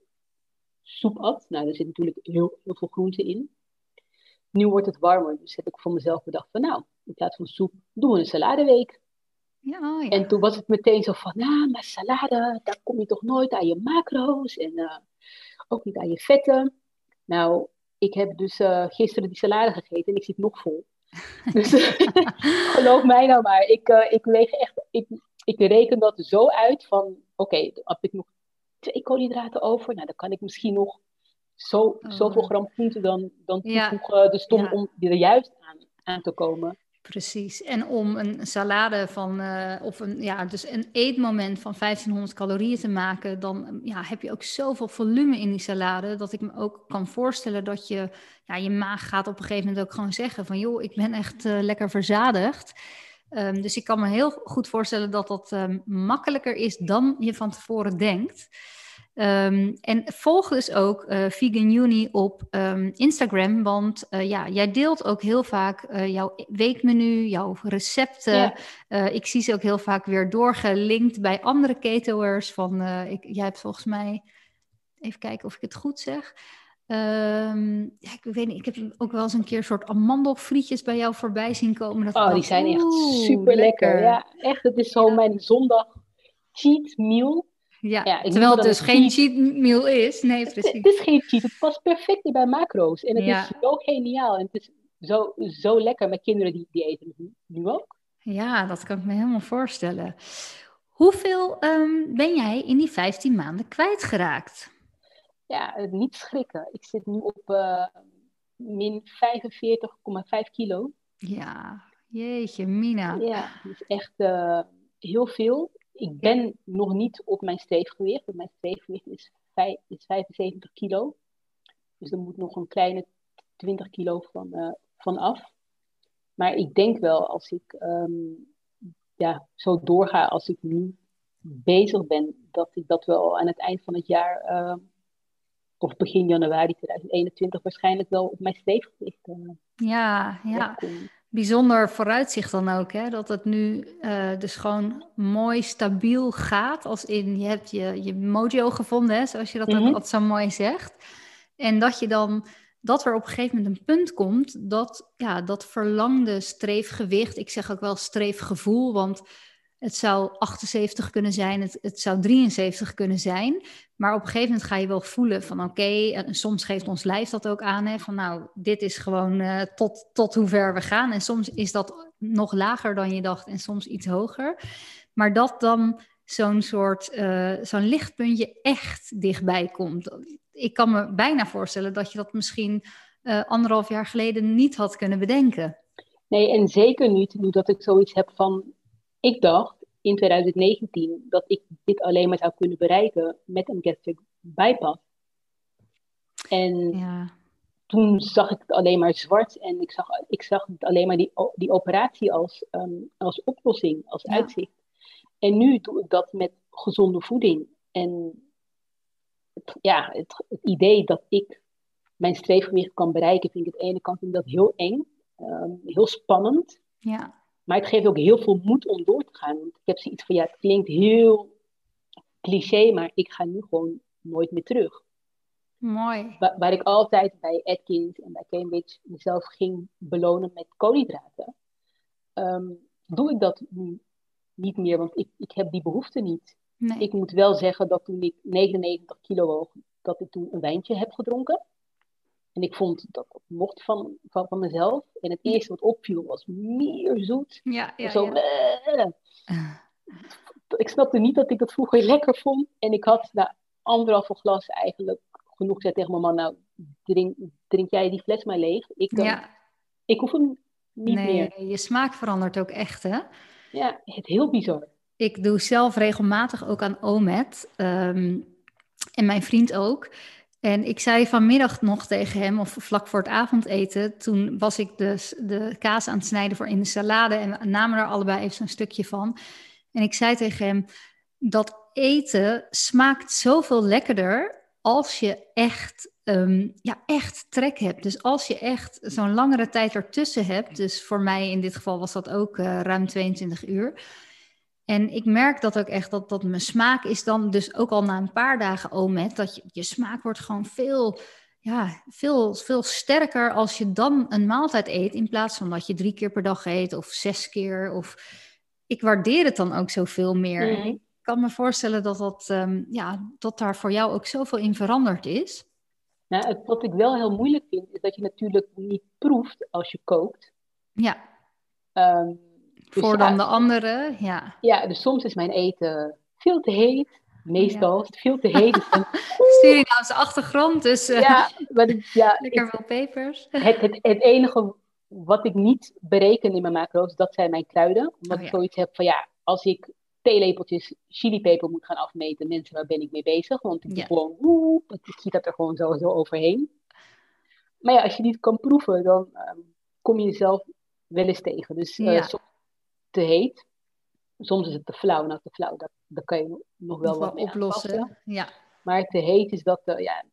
soep at. Nou, er zit natuurlijk heel, heel veel groente in. Nu wordt het warmer, dus heb ik voor mezelf bedacht van nou, in plaats van soep doen we een saladeweek. Ja, oh ja. En toen was het meteen zo van, nou, maar salade, daar kom je toch nooit aan je macro's en uh, ook niet aan je vetten. Nou, ik heb dus uh, gisteren die salade gegeten en ik zit nog vol. dus geloof mij nou maar, ik, uh, ik weeg echt, ik, ik reken dat zo uit van, oké, okay, heb ik nog twee koolhydraten over, nou dan kan ik misschien nog zo, oh. zoveel gram groente dan, dan toevoegen. Ja. Dus om er juist aan, aan te komen. Precies. En om een salade van, uh, of een, ja, dus een eetmoment van 1500 calorieën te maken, dan ja, heb je ook zoveel volume in die salade, dat ik me ook kan voorstellen dat je, ja, je maag gaat op een gegeven moment ook gewoon zeggen van, joh, ik ben echt uh, lekker verzadigd. Um, dus ik kan me heel goed voorstellen dat dat um, makkelijker is dan je van tevoren denkt. Um, en volg dus ook uh, Vegan Uni op um, Instagram, want uh, ja, jij deelt ook heel vaak uh, jouw weekmenu, jouw recepten. Ja. ik zie ze ook heel vaak weer doorgelinkt bij andere ketoers. Van, ik, jij hebt volgens mij, even kijken of ik het goed zeg. Um, ja, ik weet niet, ik heb ook wel eens een keer een soort amandelfrietjes bij jou voorbij zien komen. Dat oh, die zijn echt super lekker. Ja, echt, het is zo ja. mijn zondag cheat meal ja, ja terwijl het dus geen cheat meal is. Nee, precies. Het, is geen cheat, het past perfect bij macro's. En het is zo geniaal. En het is zo, zo lekker met kinderen die, die eten nu ook. Ja, dat kan ik me helemaal voorstellen. Hoeveel um, ben jij in die 15 maanden kwijtgeraakt? Ja, niet schrikken. Ik zit nu op uh, min 45,5 kilo. Ja, jeetje, Mina. Ja, dat is echt uh, heel veel ik ben nog niet op mijn streefgewicht. Want mijn streefgewicht is, is 75 kilo. Dus er moet nog een kleine 20 kilo van, uh, van af. Maar ik denk wel als ik um, ja, zo doorga als ik nu bezig ben, dat ik dat wel aan het eind van het jaar, uh, of begin januari 2021, waarschijnlijk wel op mijn streefgewicht uh, ja, ja bijzonder vooruitzicht dan ook. Hè? Dat het nu uh, dus gewoon mooi stabiel gaat. Als in je hebt je, je mojo gevonden, hè? zoals je dat mm altijd zo mooi zegt. En dat je dan dat er op een gegeven moment een punt komt dat ja, dat verlangde streefgewicht, ik zeg ook wel streefgevoel, want het zou 78 kunnen zijn, het, het zou 73 kunnen zijn. Maar op een gegeven moment ga je wel voelen van oké, en soms geeft ons lijf dat ook aan, hè, van nou, dit is gewoon uh, tot, tot hoe ver we gaan. En soms is dat nog lager dan je dacht en soms iets hoger. Maar dat dan zo'n soort, uh, zo'n lichtpuntje echt dichtbij komt. Ik kan me bijna voorstellen dat je dat misschien anderhalf jaar geleden niet had kunnen bedenken. Nee, en zeker niet nu dat ik zoiets heb van, ik dacht in 2019 dat ik dit alleen maar zou kunnen bereiken met een gastric bypass. En ja. toen zag ik het alleen maar zwart en ik zag, ik zag het alleen maar die, die operatie als, um, als oplossing, als uitzicht. En nu doe ik dat met gezonde voeding. En het, ja, het, het idee dat ik mijn streefgewicht kan bereiken, vind ik aan de ene kant vind ik dat heel eng, um, heel spannend. Ja. Maar het geeft ook heel veel moed om door te gaan. Want ik heb zoiets van, ja, het klinkt heel cliché, maar ik ga nu gewoon nooit meer terug. Mooi. Waar, waar ik altijd bij Atkins en bij Cambridge mezelf ging belonen met koolhydraten, um, doe ik dat nu niet meer, want ik, ik heb die behoefte niet. Nee. Ik moet wel zeggen dat toen ik 99 kilo woog, dat ik toen een wijntje heb gedronken. En ik vond dat dat mocht van, van, van mezelf. En het eerste wat opviel was meer zoet. Ja, ja, Zo, ja. Ik snapte niet dat ik dat vroeger lekker vond. En ik had na anderhalve glas eigenlijk genoeg gezegd tegen mijn man. Nou, drink, drink jij die fles maar leeg. Ik, dan, ja. ik hoef hem niet nee, meer. Je smaak verandert ook echt, hè? Ja, het heel bizar. Ik doe zelf regelmatig ook aan OMED. Um, en mijn vriend ook. En ik zei vanmiddag nog tegen hem, of vlak voor het avondeten, toen was ik dus de kaas aan het snijden voor in de salade en we namen er allebei even zo'n stukje van. En ik zei tegen hem, dat eten smaakt zoveel lekkerder als je echt, um, ja, echt trek hebt. Dus als je echt zo'n langere tijd ertussen hebt, dus voor mij in dit geval was dat ook uh, ruim 22 uur en ik merk dat ook echt, dat, dat mijn smaak is dan dus ook al na een paar dagen OMED, dat je, je smaak wordt gewoon veel, ja, veel, veel sterker als je dan een maaltijd eet, in plaats van dat je drie keer per dag eet of zes keer. Of, ik waardeer het dan ook zoveel meer. Mm. Ik kan me voorstellen dat, dat, um, ja, dat daar voor jou ook zoveel in veranderd is. Nou, wat ik wel heel moeilijk vind, is dat je natuurlijk niet proeft als je kookt. Ja. Um, dus Voor dan de anderen, ja. Ja, dus soms is mijn eten veel te heet. Meestal is het veel te heet. Dus Surinaamse achtergrond, dus uh, ja, maar ja, lekker veel pepers. Het, het, het enige wat ik niet bereken in mijn macro's, dat zijn mijn kruiden. Omdat oh, ik zoiets heb van ja, als ik theelepeltjes chilipeper moet gaan afmeten, mensen, waar ben ik mee bezig? Want ik gewoon, oeh, ik zie dat er gewoon sowieso overheen. Maar ja, als je niet kan proeven, dan um, kom je jezelf wel eens tegen. Dus uh, ja te heet. Soms is het te flauw. Nou, te flauw, dat, kan je nog wel wat mee oplossen. Ja. Maar te heet is dat, uh, ja,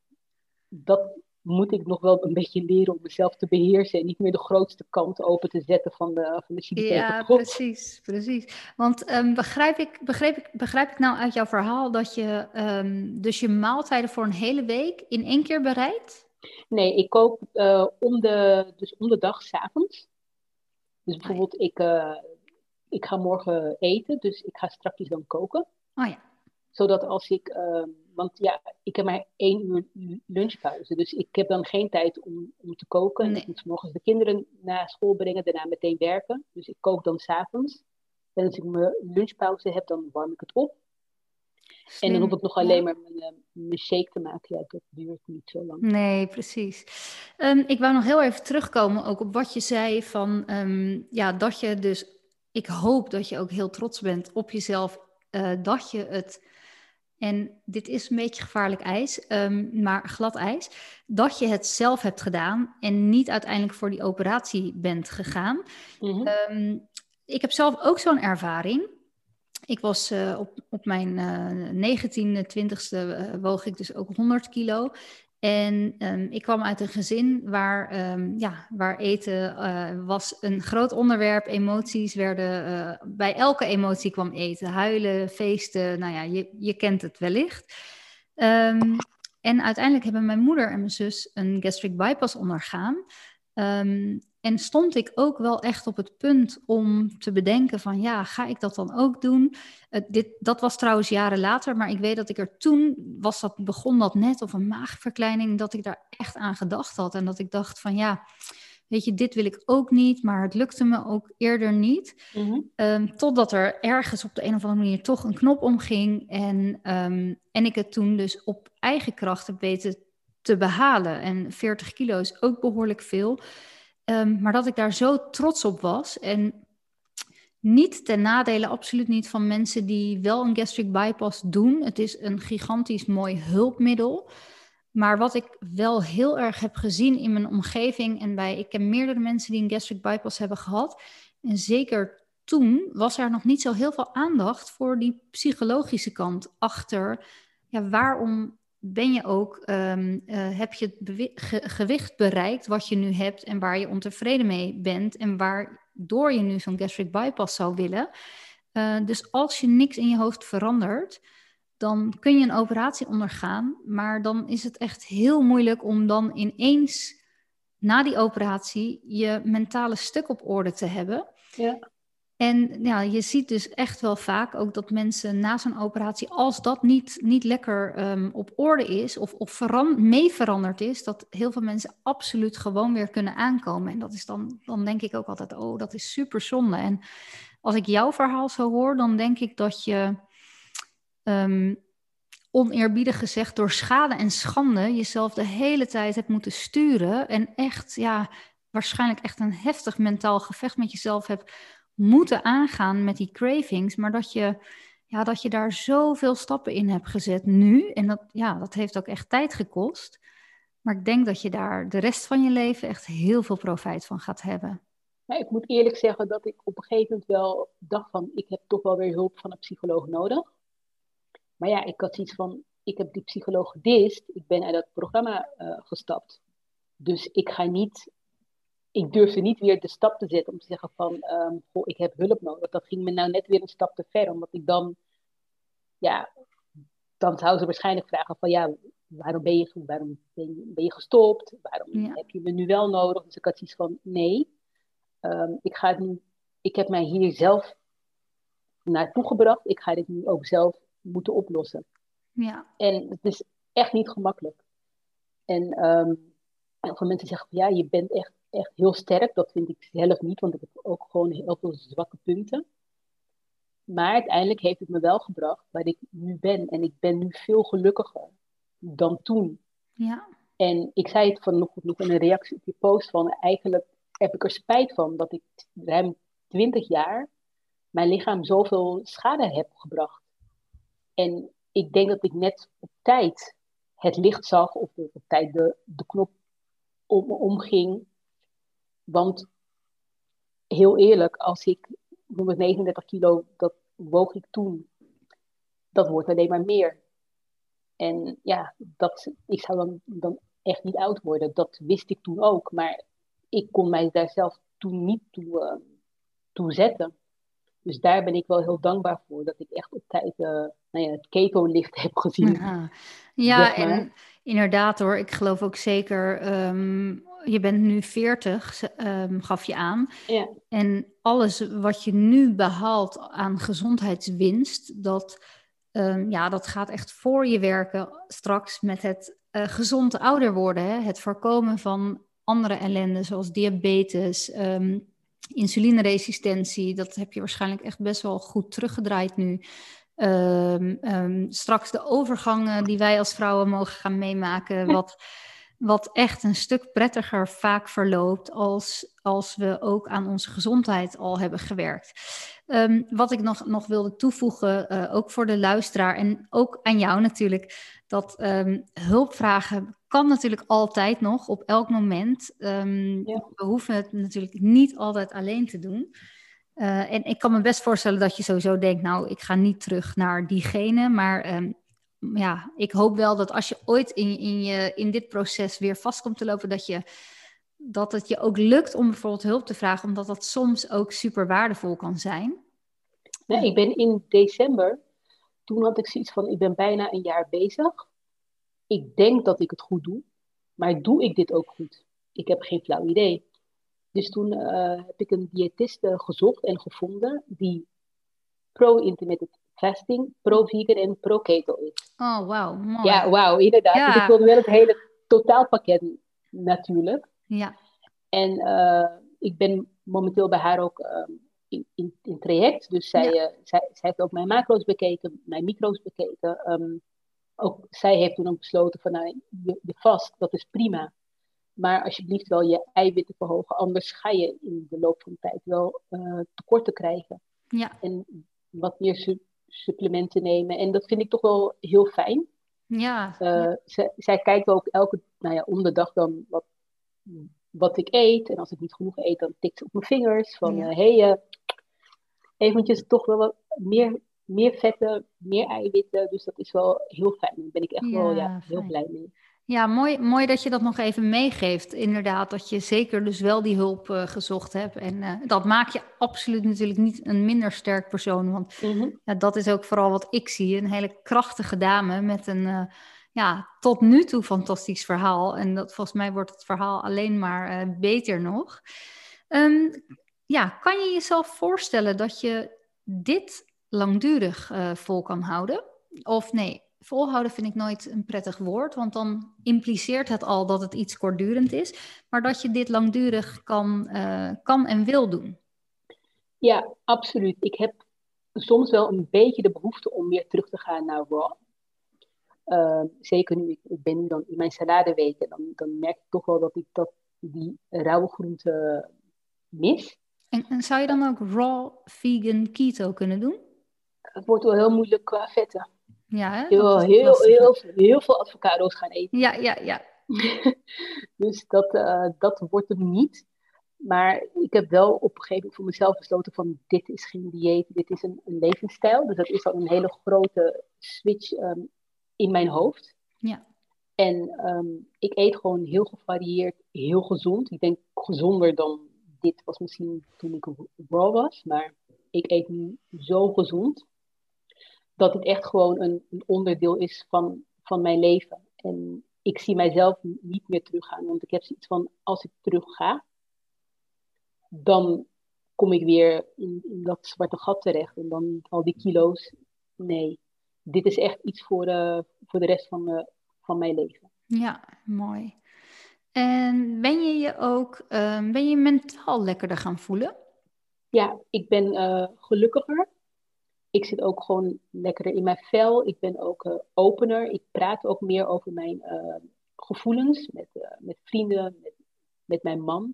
dat moet ik nog wel een beetje leren om mezelf te beheersen en niet meer de grootste kant open te zetten van de, van de Ja, precies, precies. Want um, begrijp, ik, begrijp, ik, begrijp ik nou uit jouw verhaal dat je um, dus je maaltijden voor een hele week in één keer bereidt? Nee, ik kook uh, om, de, dus om de dag s'avonds. Dus bijvoorbeeld, ik, uh, ik ga morgen eten, dus ik ga straks dan koken. Oh ja. Zodat als ik, uh, want ja, ik heb maar één uur lunchpauze, dus ik heb dan geen tijd om, om te koken. Nee. Ik moet morgens de kinderen naar school brengen, daarna meteen werken. Dus ik kook dan s'avonds. En als ik mijn lunchpauze heb, dan warm ik het op. En dan hoef ik nog alleen maar mijn, eh, mijn, shake te maken. Ja, dat duurt niet zo lang. Nee, precies. Um, ik wou nog heel even terugkomen ook op wat je zei van um, ja, dat je dus ik hoop dat je ook heel trots bent op jezelf, uh, dat je het, en dit is een beetje gevaarlijk ijs, um, maar glad ijs, dat je het zelf hebt gedaan en niet uiteindelijk voor die operatie bent gegaan. Mm um, ik heb zelf ook zo'n ervaring. Ik was uh, op, op mijn uh, 19e, 20ste uh, woog ik dus ook 100 kilo. En um, ik kwam uit een gezin waar, um, ja, waar eten uh, was een groot onderwerp. Emoties werden, uh, bij elke emotie kwam eten. Huilen, feesten, nou ja, je, je kent het wellicht. Um, en uiteindelijk hebben mijn moeder en mijn zus een gastric bypass ondergaan. En stond ik ook wel echt op het punt om te bedenken van ja, ga ik dat dan ook doen? dit, dat was trouwens jaren later, maar ik weet dat ik er toen, was dat, begon dat net of een maagverkleining, dat ik daar echt aan gedacht had. En dat ik dacht van ja, weet je, dit wil ik ook niet, maar het lukte me ook eerder niet. Mhm. Ehm, totdat er ergens op de een of andere manier toch een knop omging en, ehm, en ik het toen dus op eigen kracht heb weten te behalen. En 40 kilo is ook behoorlijk veel. Ehm, maar dat ik daar zo trots op was. En niet ten nadele, absoluut niet, van mensen die wel een gastric bypass doen. Het is een gigantisch mooi hulpmiddel. Maar wat ik wel heel erg heb gezien in mijn omgeving en bij, ik ken meerdere mensen die een gastric bypass hebben gehad. En zeker toen was er nog niet zo heel veel aandacht voor die psychologische kant achter. Ja, waarom ben je ook, ehm, eh, heb je het gewicht bereikt wat je nu hebt en waar je ontevreden mee bent en waardoor je nu zo'n gastric bypass zou willen. Uh, dus als je niks in je hoofd verandert, dan kun je een operatie ondergaan, maar dan is het echt heel moeilijk om dan ineens na die operatie je mentale stuk op orde te hebben. Ja. En ja, je ziet dus echt wel vaak ook dat mensen na zo'n operatie, als dat niet, niet lekker ehm, op orde is of, of mee veranderd is, dat heel veel mensen absoluut gewoon weer kunnen aankomen. En dat is dan, dan denk ik ook altijd, oh, dat is super zonde. En als ik jouw verhaal zo hoor, dan denk ik dat je, um, oneerbiedig gezegd, door schade en schande jezelf de hele tijd hebt moeten sturen. En echt, ja, waarschijnlijk echt een heftig mentaal gevecht met jezelf hebt moeten aangaan met die cravings, maar dat je, ja, dat je daar zoveel stappen in hebt gezet nu. En dat, ja, dat heeft ook echt tijd gekost. Maar ik denk dat je daar de rest van je leven echt heel veel profijt van gaat hebben. Ik moet eerlijk zeggen dat ik op een gegeven moment wel dacht van, ik heb toch wel weer hulp van een psycholoog nodig. Maar ja, ik had zoiets van, ik heb die psycholoog gedist, ik ben uit dat programma uh, gestapt. Dus ik ga niet ik durfde niet weer de stap te zetten om te zeggen van, um, goh, ik heb hulp nodig. Dat ging me nou net weer een stap te ver, omdat ik dan, ja, dan zou ze waarschijnlijk vragen van, ja, waarom ben je, waarom ben je, gestopt? Waarom heb je me nu wel nodig? Dus ik had zoiets van, nee, ehm, ik ga het nu, ik heb mij hier zelf naartoe gebracht. Ik ga dit nu ook zelf moeten oplossen. Ja. En het is echt niet gemakkelijk. En um, heel veel mensen zeggen, ja, je bent echt echt heel sterk. Dat vind ik zelf niet, want ik heb ook gewoon heel veel zwakke punten. Maar uiteindelijk heeft het me wel gebracht waar ik nu ben. En ik ben nu veel gelukkiger dan toen. Ja. En ik zei het van nog, nog in een reactie op je post van eigenlijk heb ik er spijt van dat ik ruim 20 jaar mijn lichaam zoveel schade heb gebracht. En ik denk dat ik net op tijd het licht zag of op tijd de, de knop om, omging want heel eerlijk, als ik 139 kilo, dat woog ik toen, dat wordt alleen maar meer. En ja, dat, ik zou dan, dan echt niet oud worden. Dat wist ik toen ook. Maar ik kon mij daar zelf toen niet toe, uh, toe zetten. Dus daar ben ik wel heel dankbaar voor. Dat ik echt op tijd uh, nou ja, het keto-licht heb gezien. Ja, ja en inderdaad hoor. Ik geloof ook zeker um, je bent nu 40, ehm, gaf je aan. Ja. En alles wat je nu behaalt aan gezondheidswinst, dat, um, ja, dat gaat echt voor je werken straks met het uh, gezond ouder worden. Hè? Het voorkomen van andere ellende, zoals diabetes, um, insulineresistentie. Dat heb je waarschijnlijk echt best wel goed teruggedraaid nu. straks de overgangen die wij als vrouwen mogen gaan meemaken. Wat wat echt een stuk prettiger vaak verloopt als, als we ook aan onze gezondheid al hebben gewerkt. Ehm, wat ik nog, nog wilde toevoegen, uh, ook voor de luisteraar en ook aan jou natuurlijk, dat um, hulpvragen kan natuurlijk altijd nog, op elk moment. Um, We hoeven het natuurlijk niet altijd alleen te doen. Uh, en ik kan me best voorstellen dat je sowieso denkt, nou, ik ga niet terug naar diegene, maar ja, ik hoop wel dat als je ooit in, in, je, in dit proces weer vast komt te lopen, dat, je, dat het je ook lukt om bijvoorbeeld hulp te vragen, omdat dat soms ook super waardevol kan zijn. Nee, ik ben in december, toen had ik zoiets van, ik ben bijna een jaar bezig. Ik denk dat ik het goed doe, maar doe ik dit ook goed? Ik heb geen flauw idee. Dus toen heb ik een diëtiste gezocht en gevonden die pro-intermittent fasting, pro-vegan en pro-keto is. Oh, wauw, mooi. Ja, wauw, inderdaad. Ja. Dus ik wilde wel het hele totaalpakket natuurlijk. Ja. En ik ben momenteel bij haar ook ehm, in, in, in, traject. Dus zij, ja. zij, zij, heeft ook mijn macro's bekeken, mijn micro's bekeken. Ehm, ook zij heeft toen ook besloten van nou, je, je vast, dat is prima. Maar alsjeblieft wel je eiwitten verhogen, anders ga je in de loop van de tijd wel uh, tekorten krijgen. Ja. En wat meer supplementen nemen. En dat vind ik toch wel heel fijn. Ja. Uh, zij kijkt ook elke, nou ja, om de dag dan wat, wat ik eet. En als ik niet genoeg eet, dan tikt ze op mijn vingers. Van, hé, ja. hey, uh, eventjes toch wel wat meer meer vetten, meer eiwitten. Dus dat is wel heel fijn. Daar ben ik echt wel ja, heel blij mee. Ja, mooi, mooi dat je dat nog even meegeeft. Inderdaad, dat je zeker dus wel die hulp uh, gezocht hebt. En uh, dat maakt je absoluut natuurlijk niet een minder sterk persoon. Want mm -hmm. ja, dat is ook vooral wat ik zie. Een hele krachtige dame met een uh, ja, tot nu toe fantastisch verhaal. En dat, volgens mij wordt het verhaal alleen maar beter nog. Um, ja, kan je jezelf voorstellen dat je dit langdurig vol kan houden. Of nee, volhouden vind ik nooit een prettig woord, want dan impliceert het al dat het iets kortdurend is. Maar dat je dit langdurig kan, uh, kan en wil doen. Ja, absoluut. Ik heb soms wel een beetje de behoefte om weer terug te gaan naar raw. Uh, zeker nu, ik, ik, ben nu dan in mijn saladeweek dan, dan merk ik toch wel dat ik dat, die rauwe groenten mis. En, en zou je dan ook raw vegan keto kunnen doen? het wordt wel heel moeilijk qua vetten. Ja, hè? Heel, heel, heel, veel avocado's gaan eten. Ja, ja, ja. dus dat, uh, dat wordt hem niet. Maar ik heb wel op een gegeven moment voor mezelf besloten van dit is geen dieet, dit is een, een levensstijl. Dus dat is al een hele grote switch um, in mijn hoofd. Ja. En um, ik eet gewoon heel gevarieerd, heel gezond. Ik denk gezonder dan dit was misschien toen ik raw was. Maar ik eet nu zo gezond dat het echt gewoon een, een, onderdeel is van, van mijn leven. En ik zie mijzelf niet meer teruggaan. Want ik heb zoiets van, als ik terug ga, dan kom ik weer in, in, dat zwarte gat terecht. En dan al die kilo's. Nee, dit is echt iets voor, uh, voor de rest van, uh, van mijn leven. Ja, mooi. En ben je je ook, uh, ben je mentaal lekkerder gaan voelen? Ja, ik ben uh, gelukkiger ik zit ook gewoon lekkerder in mijn vel. Ik ben ook uh, opener. Ik praat ook meer over mijn uh, gevoelens met, uh, met vrienden, met, met mijn man.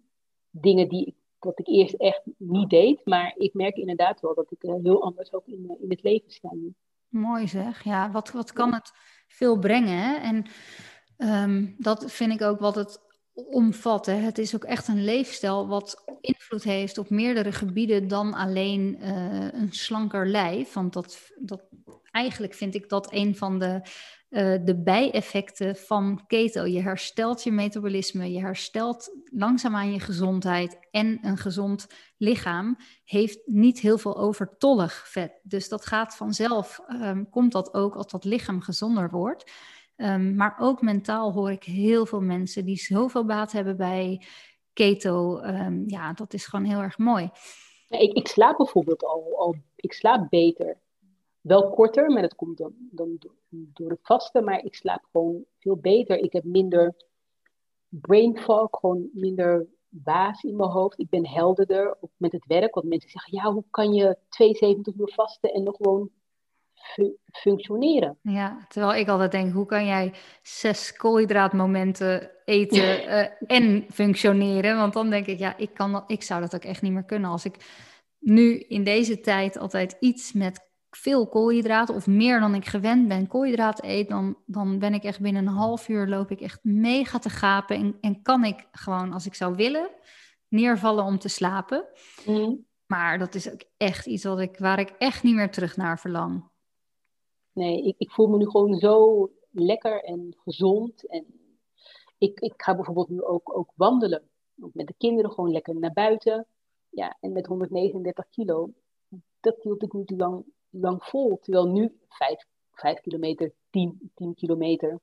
Dingen die ik, ik eerst echt niet deed. Maar ik merk inderdaad wel dat ik heel anders ook in, in het leven sta. Mooi zeg. Ja, wat, wat kan het veel brengen? En um, dat vind ik ook wat het omvatten. Het is ook echt een leefstijl wat invloed heeft op meerdere gebieden dan alleen uh, een slanker lijf. Want dat, dat, eigenlijk vind ik dat een van de, uh, de bijeffecten van keto. Je herstelt je metabolisme, je herstelt langzaamaan je gezondheid en een gezond lichaam heeft niet heel veel overtollig vet. Dus dat gaat vanzelf, um, komt dat ook als dat lichaam gezonder wordt. Um, maar ook mentaal hoor ik heel veel mensen die zoveel baat hebben bij keto. Um, ja, dat is gewoon heel erg mooi. Ik, ik, slaap bijvoorbeeld al, ik slaap beter. Wel korter, maar dat komt dan, dan door het vasten, maar ik slaap gewoon veel beter. Ik heb minder brain fog, gewoon minder baas in mijn hoofd. Ik ben helderder met het werk. Want mensen zeggen, ja, hoe kan je 72 uur vasten en nog gewoon functioneren. Ja, terwijl ik altijd denk, hoe kan jij zes koolhydraatmomenten eten uh, en functioneren? Want dan denk ik, ja, ik, kan, ik zou dat ook echt niet meer kunnen. Als ik nu in deze tijd altijd iets met veel koolhydraten of meer dan ik gewend ben koolhydraten eet, dan, dan ben ik echt binnen een half uur loop ik echt mega te gapen en, en kan ik gewoon, als ik zou willen, neervallen om te slapen. Mm. Maar dat is ook echt iets wat ik, waar ik echt niet meer terug naar verlang nee, ik, ik voel me nu gewoon zo lekker en gezond. En ik, ik ga bijvoorbeeld nu ook, ook wandelen. Ook met de kinderen gewoon lekker naar buiten. Ja, en met 139 kilo, dat hield ik niet lang, lang vol. Terwijl nu 5, 5 kilometer, 10, 10 kilometer,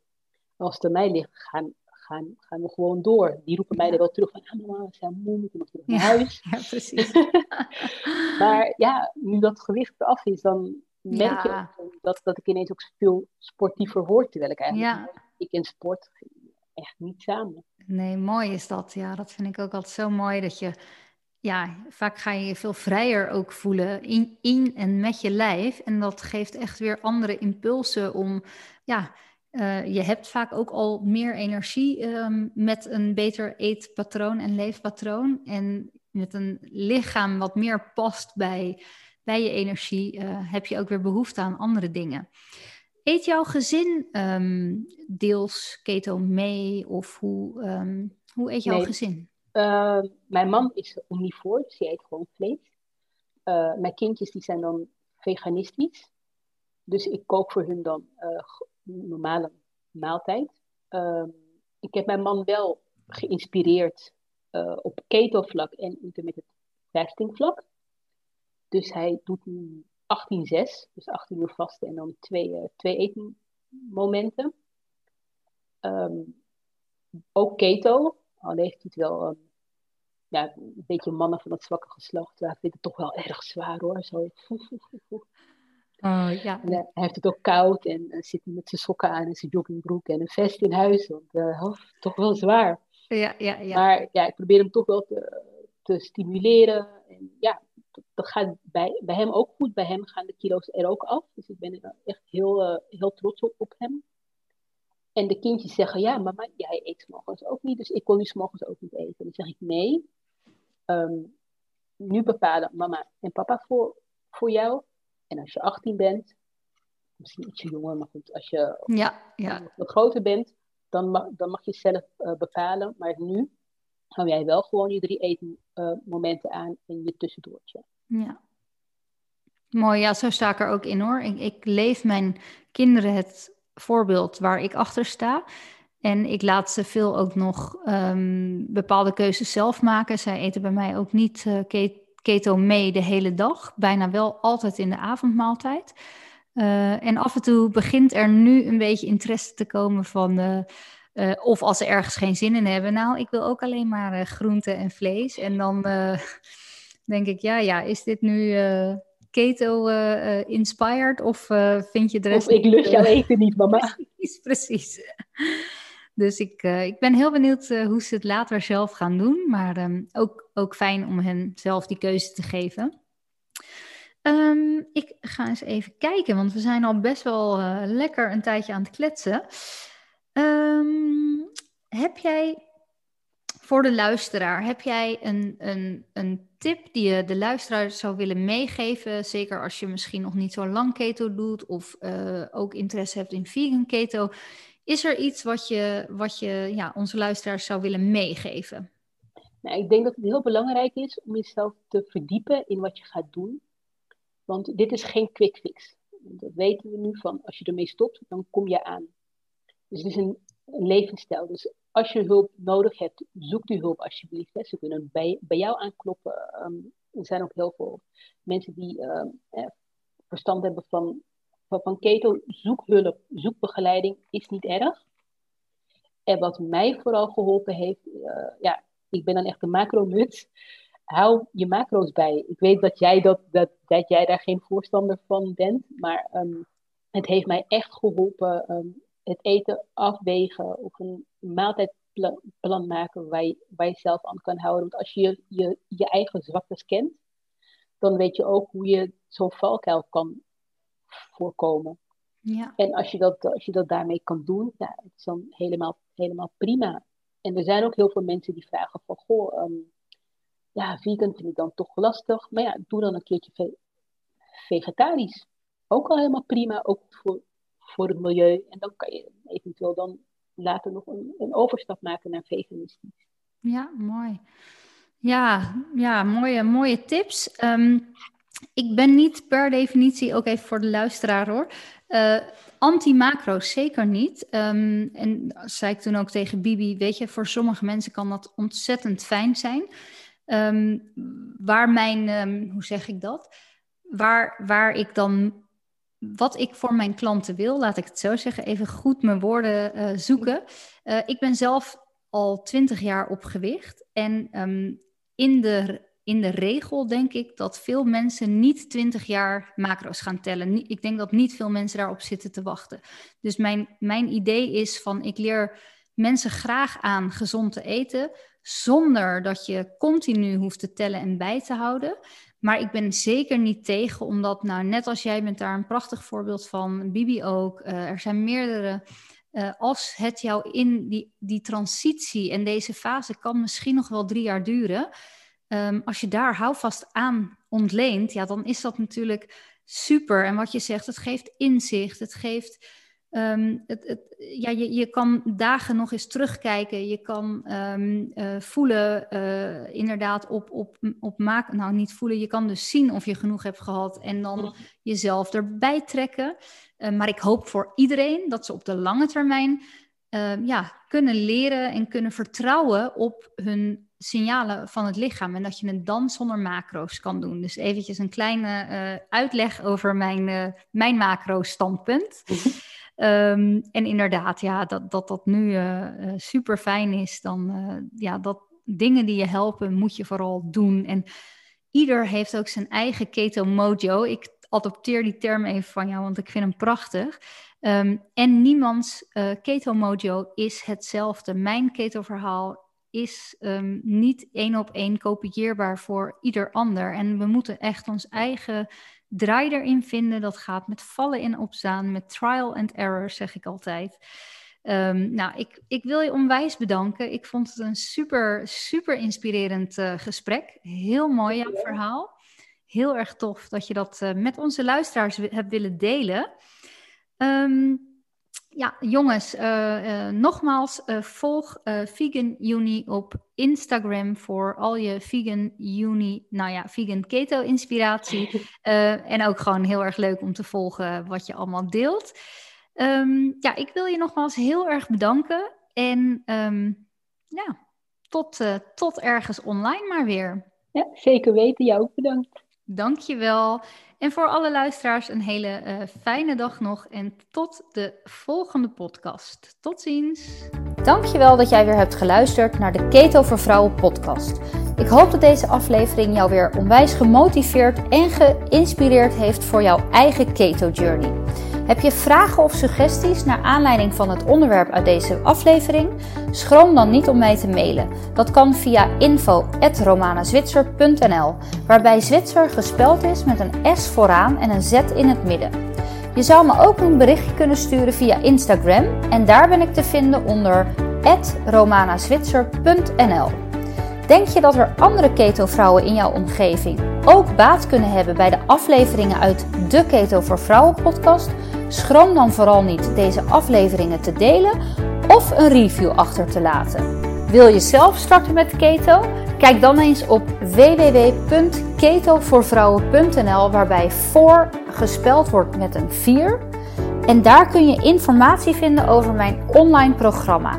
als het aan mij ligt, ga, gaan, gaan we gewoon door. Die roepen mij er wel terug van, ah mama, we zijn moe, we moeten terug naar huis. Ja, precies. maar ja, nu dat gewicht eraf is, dan merk je dat, dat ik ineens ook veel sportiever word. Terwijl ik eigenlijk, ik in sport echt niet samen. Nee, mooi is dat. Ja, dat vind ik ook altijd zo mooi dat je ja, vaak ga je je veel vrijer ook voelen in, in en met je lijf. En dat geeft echt weer andere impulsen om, ja, uh, je hebt vaak ook al meer energie um, met een beter eetpatroon en leefpatroon. En met een lichaam wat meer past bij, bij je energie, uh, heb je ook weer behoefte aan andere dingen. Eet jouw gezin um, deels keto mee of hoe, um, hoe eet jouw nee. gezin? Uh, mijn man is omnivoor, dus die eet gewoon vlees. Uh, mijn kindjes die zijn dan veganistisch. Dus ik kook voor hun dan uh, normale maaltijd. Ik heb mijn man wel geïnspireerd op keto-vlak en intermittent fasting vlak. Dus hij doet nu 18-6, dus 18 uur vasten en dan twee, twee etenmomenten. Um, ook keto, al heeft hij het wel um, ja, een beetje mannen van het zwakke geslacht. Ja, vindt het toch wel erg zwaar hoor. Zo. Oh, ja. hij heeft het ook koud en uh, zit met zijn sokken aan en zijn joggingbroek en een vest in huis. Want uh, oh, toch wel zwaar. Ja, ja, ja. Maar ja, ik probeer hem toch wel te, te stimuleren. En ja, dat gaat bij, bij hem ook goed. Bij hem gaan de kilo's er ook af. Dus ik ben er echt heel, uh, heel trots op, op hem. En de kindjes zeggen, ja, mama, jij eet morgens ook niet, dus ik wil nu morgens ook niet eten. Dan zeg ik, nee, um, nu bepalen mama en papa voor, voor jou. En als je 18 bent, misschien ietsje jonger, maar goed, als je ja, ja. wat groter bent, dan mag, dan mag je zelf uh, bepalen. Maar nu hou jij wel gewoon je drie etenmomenten aan en je tussendoortje. Ja. Mooi, ja, zo sta ik er ook in hoor. Ik, ik leef mijn kinderen het voorbeeld waar ik achter sta. En ik laat ze veel ook nog um, bepaalde keuzes zelf maken. Zij eten bij mij ook niet uh, keto mee de hele dag. Bijna wel altijd in de avondmaaltijd. Uh, en af en toe begint er nu een beetje interesse te komen van... Uh, of als ze ergens geen zin in hebben. Nou, ik wil ook alleen maar groente en vlees. En dan denk ik, ja, ja, is dit nu keto-inspired? of vind je de rest... Of ik lust jouw eten niet, mama. precies, precies. Dus ik, uh, ik ben heel benieuwd uh, hoe ze het later zelf gaan doen. Maar um, ook, ook fijn om hen zelf die keuze te geven. Um, ik ga eens even kijken, want we zijn al best wel uh, lekker een tijdje aan het kletsen. Um, heb jij voor de luisteraar, heb jij een, een, een tip die je de luisteraar zou willen meegeven? Zeker als je misschien nog niet zo lang keto doet of ook interesse hebt in vegan keto. Is er iets wat je, wat je ja, onze luisteraars zou willen meegeven? Nou, ik denk dat het heel belangrijk is om jezelf te verdiepen in wat je gaat doen. Want dit is geen quick fix. Dat weten we nu van als je ermee stopt, dan kom je aan. Dus het is een, levensstijl. Dus als je hulp nodig hebt, zoek die hulp alsjeblieft. Ze kunnen bij, bij jou aankloppen. Um, er zijn ook heel veel mensen die um, eh, verstand hebben van van keto, zoek hulp, zoek begeleiding, is niet erg. En wat mij vooral geholpen heeft, uh, ja, ik ben dan echt een macro-nut. Hou je macro's bij. Ik weet dat jij, dat, dat, dat jij daar geen voorstander van bent, maar um, het heeft mij echt geholpen. Het eten afwegen of een maaltijdplan maken waar je, waar je zelf aan kan houden. Want als je je, je eigen zwaktes kent, dan weet je ook hoe je zo'n valkuil kan voorkomen. Ja. En als je, dat, als je dat daarmee kan doen, ja, het is dan helemaal, helemaal prima. En er zijn ook heel veel mensen die vragen van, goh, um, ja, vegan vind ik dan toch lastig. Maar ja, doe dan een keertje ve vegetarisch. Ook al helemaal prima, ook voor, voor het milieu. En dan kan je eventueel dan later nog een, een overstap maken naar veganistisch. Ja, mooi. Ja, ja mooie, mooie tips. Um, ik ben niet per definitie, ook even voor de luisteraar hoor, uh, anti-macro's zeker niet. Um, en zei ik toen ook tegen Bibi, weet je, voor sommige mensen kan dat ontzettend fijn zijn. Um, waar mijn, hoe zeg ik dat? Waar, waar ik dan, wat ik voor mijn klanten wil, laat ik het zo zeggen, even goed mijn woorden uh, zoeken. Uh, ik ben zelf al twintig jaar op gewicht. En ehm, in, de, in de regel denk ik dat veel mensen niet twintig jaar macro's gaan tellen. Ik denk dat niet veel mensen daarop zitten te wachten. Dus mijn, mijn idee is van ik leer mensen graag aan gezond te eten, zonder dat je continu hoeft te tellen en bij te houden. Maar ik ben zeker niet tegen, omdat, nou, net als jij bent daar een prachtig voorbeeld van, Bibi ook. Uh, er zijn meerdere. Uh, als het jou in die, die transitie en deze fase kan misschien nog wel drie jaar duren. Um, als je daar houvast aan ontleent, ja, dan is dat natuurlijk super. En wat je zegt, het geeft inzicht, het geeft Ehm, het, het, ja, je, je kan dagen nog eens terugkijken. Je kan um, uh, voelen, uh, inderdaad, op, op, op maken. Nou, niet voelen. Je kan dus zien of je genoeg hebt gehad. En dan jezelf erbij trekken. Uh, maar ik hoop voor iedereen dat ze op de lange termijn ehm, ja, kunnen leren en kunnen vertrouwen op hun signalen van het lichaam. En dat je het dan zonder macro's kan doen. Dus eventjes een kleine uitleg over mijn, mijn macro-standpunt. Um, en inderdaad, ja, dat dat, dat nu uh, super fijn is, dan uh, ja, dat dingen die je helpen, moet je vooral doen. En ieder heeft ook zijn eigen keto mojo. Ik adopteer die term even van jou, want ik vind hem prachtig. Um, en niemands uh, keto mojo is hetzelfde. Mijn keto verhaal is um, niet één op één kopieerbaar voor ieder ander. En we moeten echt ons eigen draai erin vinden. Dat gaat met vallen in opstaan, met trial and error, zeg ik altijd. Um, nou, ik, ik wil je onwijs bedanken. Ik vond het een super, super inspirerend uh, gesprek. Heel mooi jouw verhaal. Heel erg tof dat je dat uh, met onze luisteraars hebt willen delen. Um, ja, jongens, uh, uh, nogmaals, uh, volg Vegan Uni op Instagram voor al je Vegan Uni, nou ja, Vegan Keto inspiratie. en ook gewoon heel erg leuk om te volgen wat je allemaal deelt. Um, ja, ik wil je nogmaals heel erg bedanken. En um, ja, tot, tot ergens online maar weer. Ja, zeker weten. Jou ook bedankt. Dankjewel. En voor alle luisteraars een hele uh, fijne dag nog en tot de volgende podcast. Tot ziens. Dankjewel dat jij weer hebt geluisterd naar de Keto voor Vrouwen podcast. Ik hoop dat deze aflevering jou weer onwijs gemotiveerd en geïnspireerd heeft voor jouw eigen keto journey. Heb je vragen of suggesties naar aanleiding van het onderwerp uit deze aflevering? Schroom dan niet om mij te mailen. Dat kan via info@romanazwitser.nl, waarbij Zwitser gespeld is met een S vooraan en een Z in het midden. Je zou me ook een berichtje kunnen sturen via Instagram en daar ben ik te vinden onder romanazwitser.nl. Denk je dat er andere keto-vrouwen in jouw omgeving ook baat kunnen hebben bij de afleveringen uit de Keto voor Vrouwen podcast? Schroom dan vooral niet deze afleveringen te delen of een review achter te laten. Wil je zelf starten met keto? Kijk dan eens op www.ketovoorvrouwen.nl waarbij voor gespeld wordt met een 4. En daar kun je informatie vinden over mijn online programma.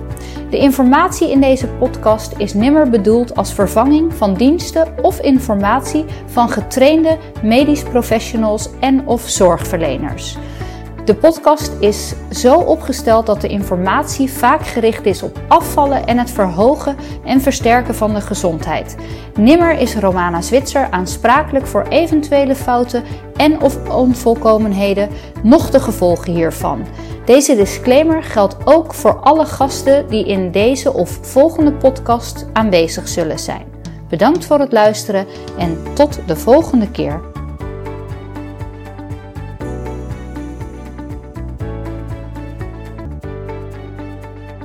De informatie in deze podcast is nimmer bedoeld als vervanging van diensten of informatie van getrainde medisch professionals en of zorgverleners. De podcast is zo opgesteld dat de informatie vaak gericht is op afvallen en het verhogen en versterken van de gezondheid. Nimmer is Romana Zwitser aansprakelijk voor eventuele fouten en of onvolkomenheden, noch de gevolgen hiervan. Deze disclaimer geldt ook voor alle gasten die in deze of volgende podcast aanwezig zullen zijn. Bedankt voor het luisteren en tot de volgende keer.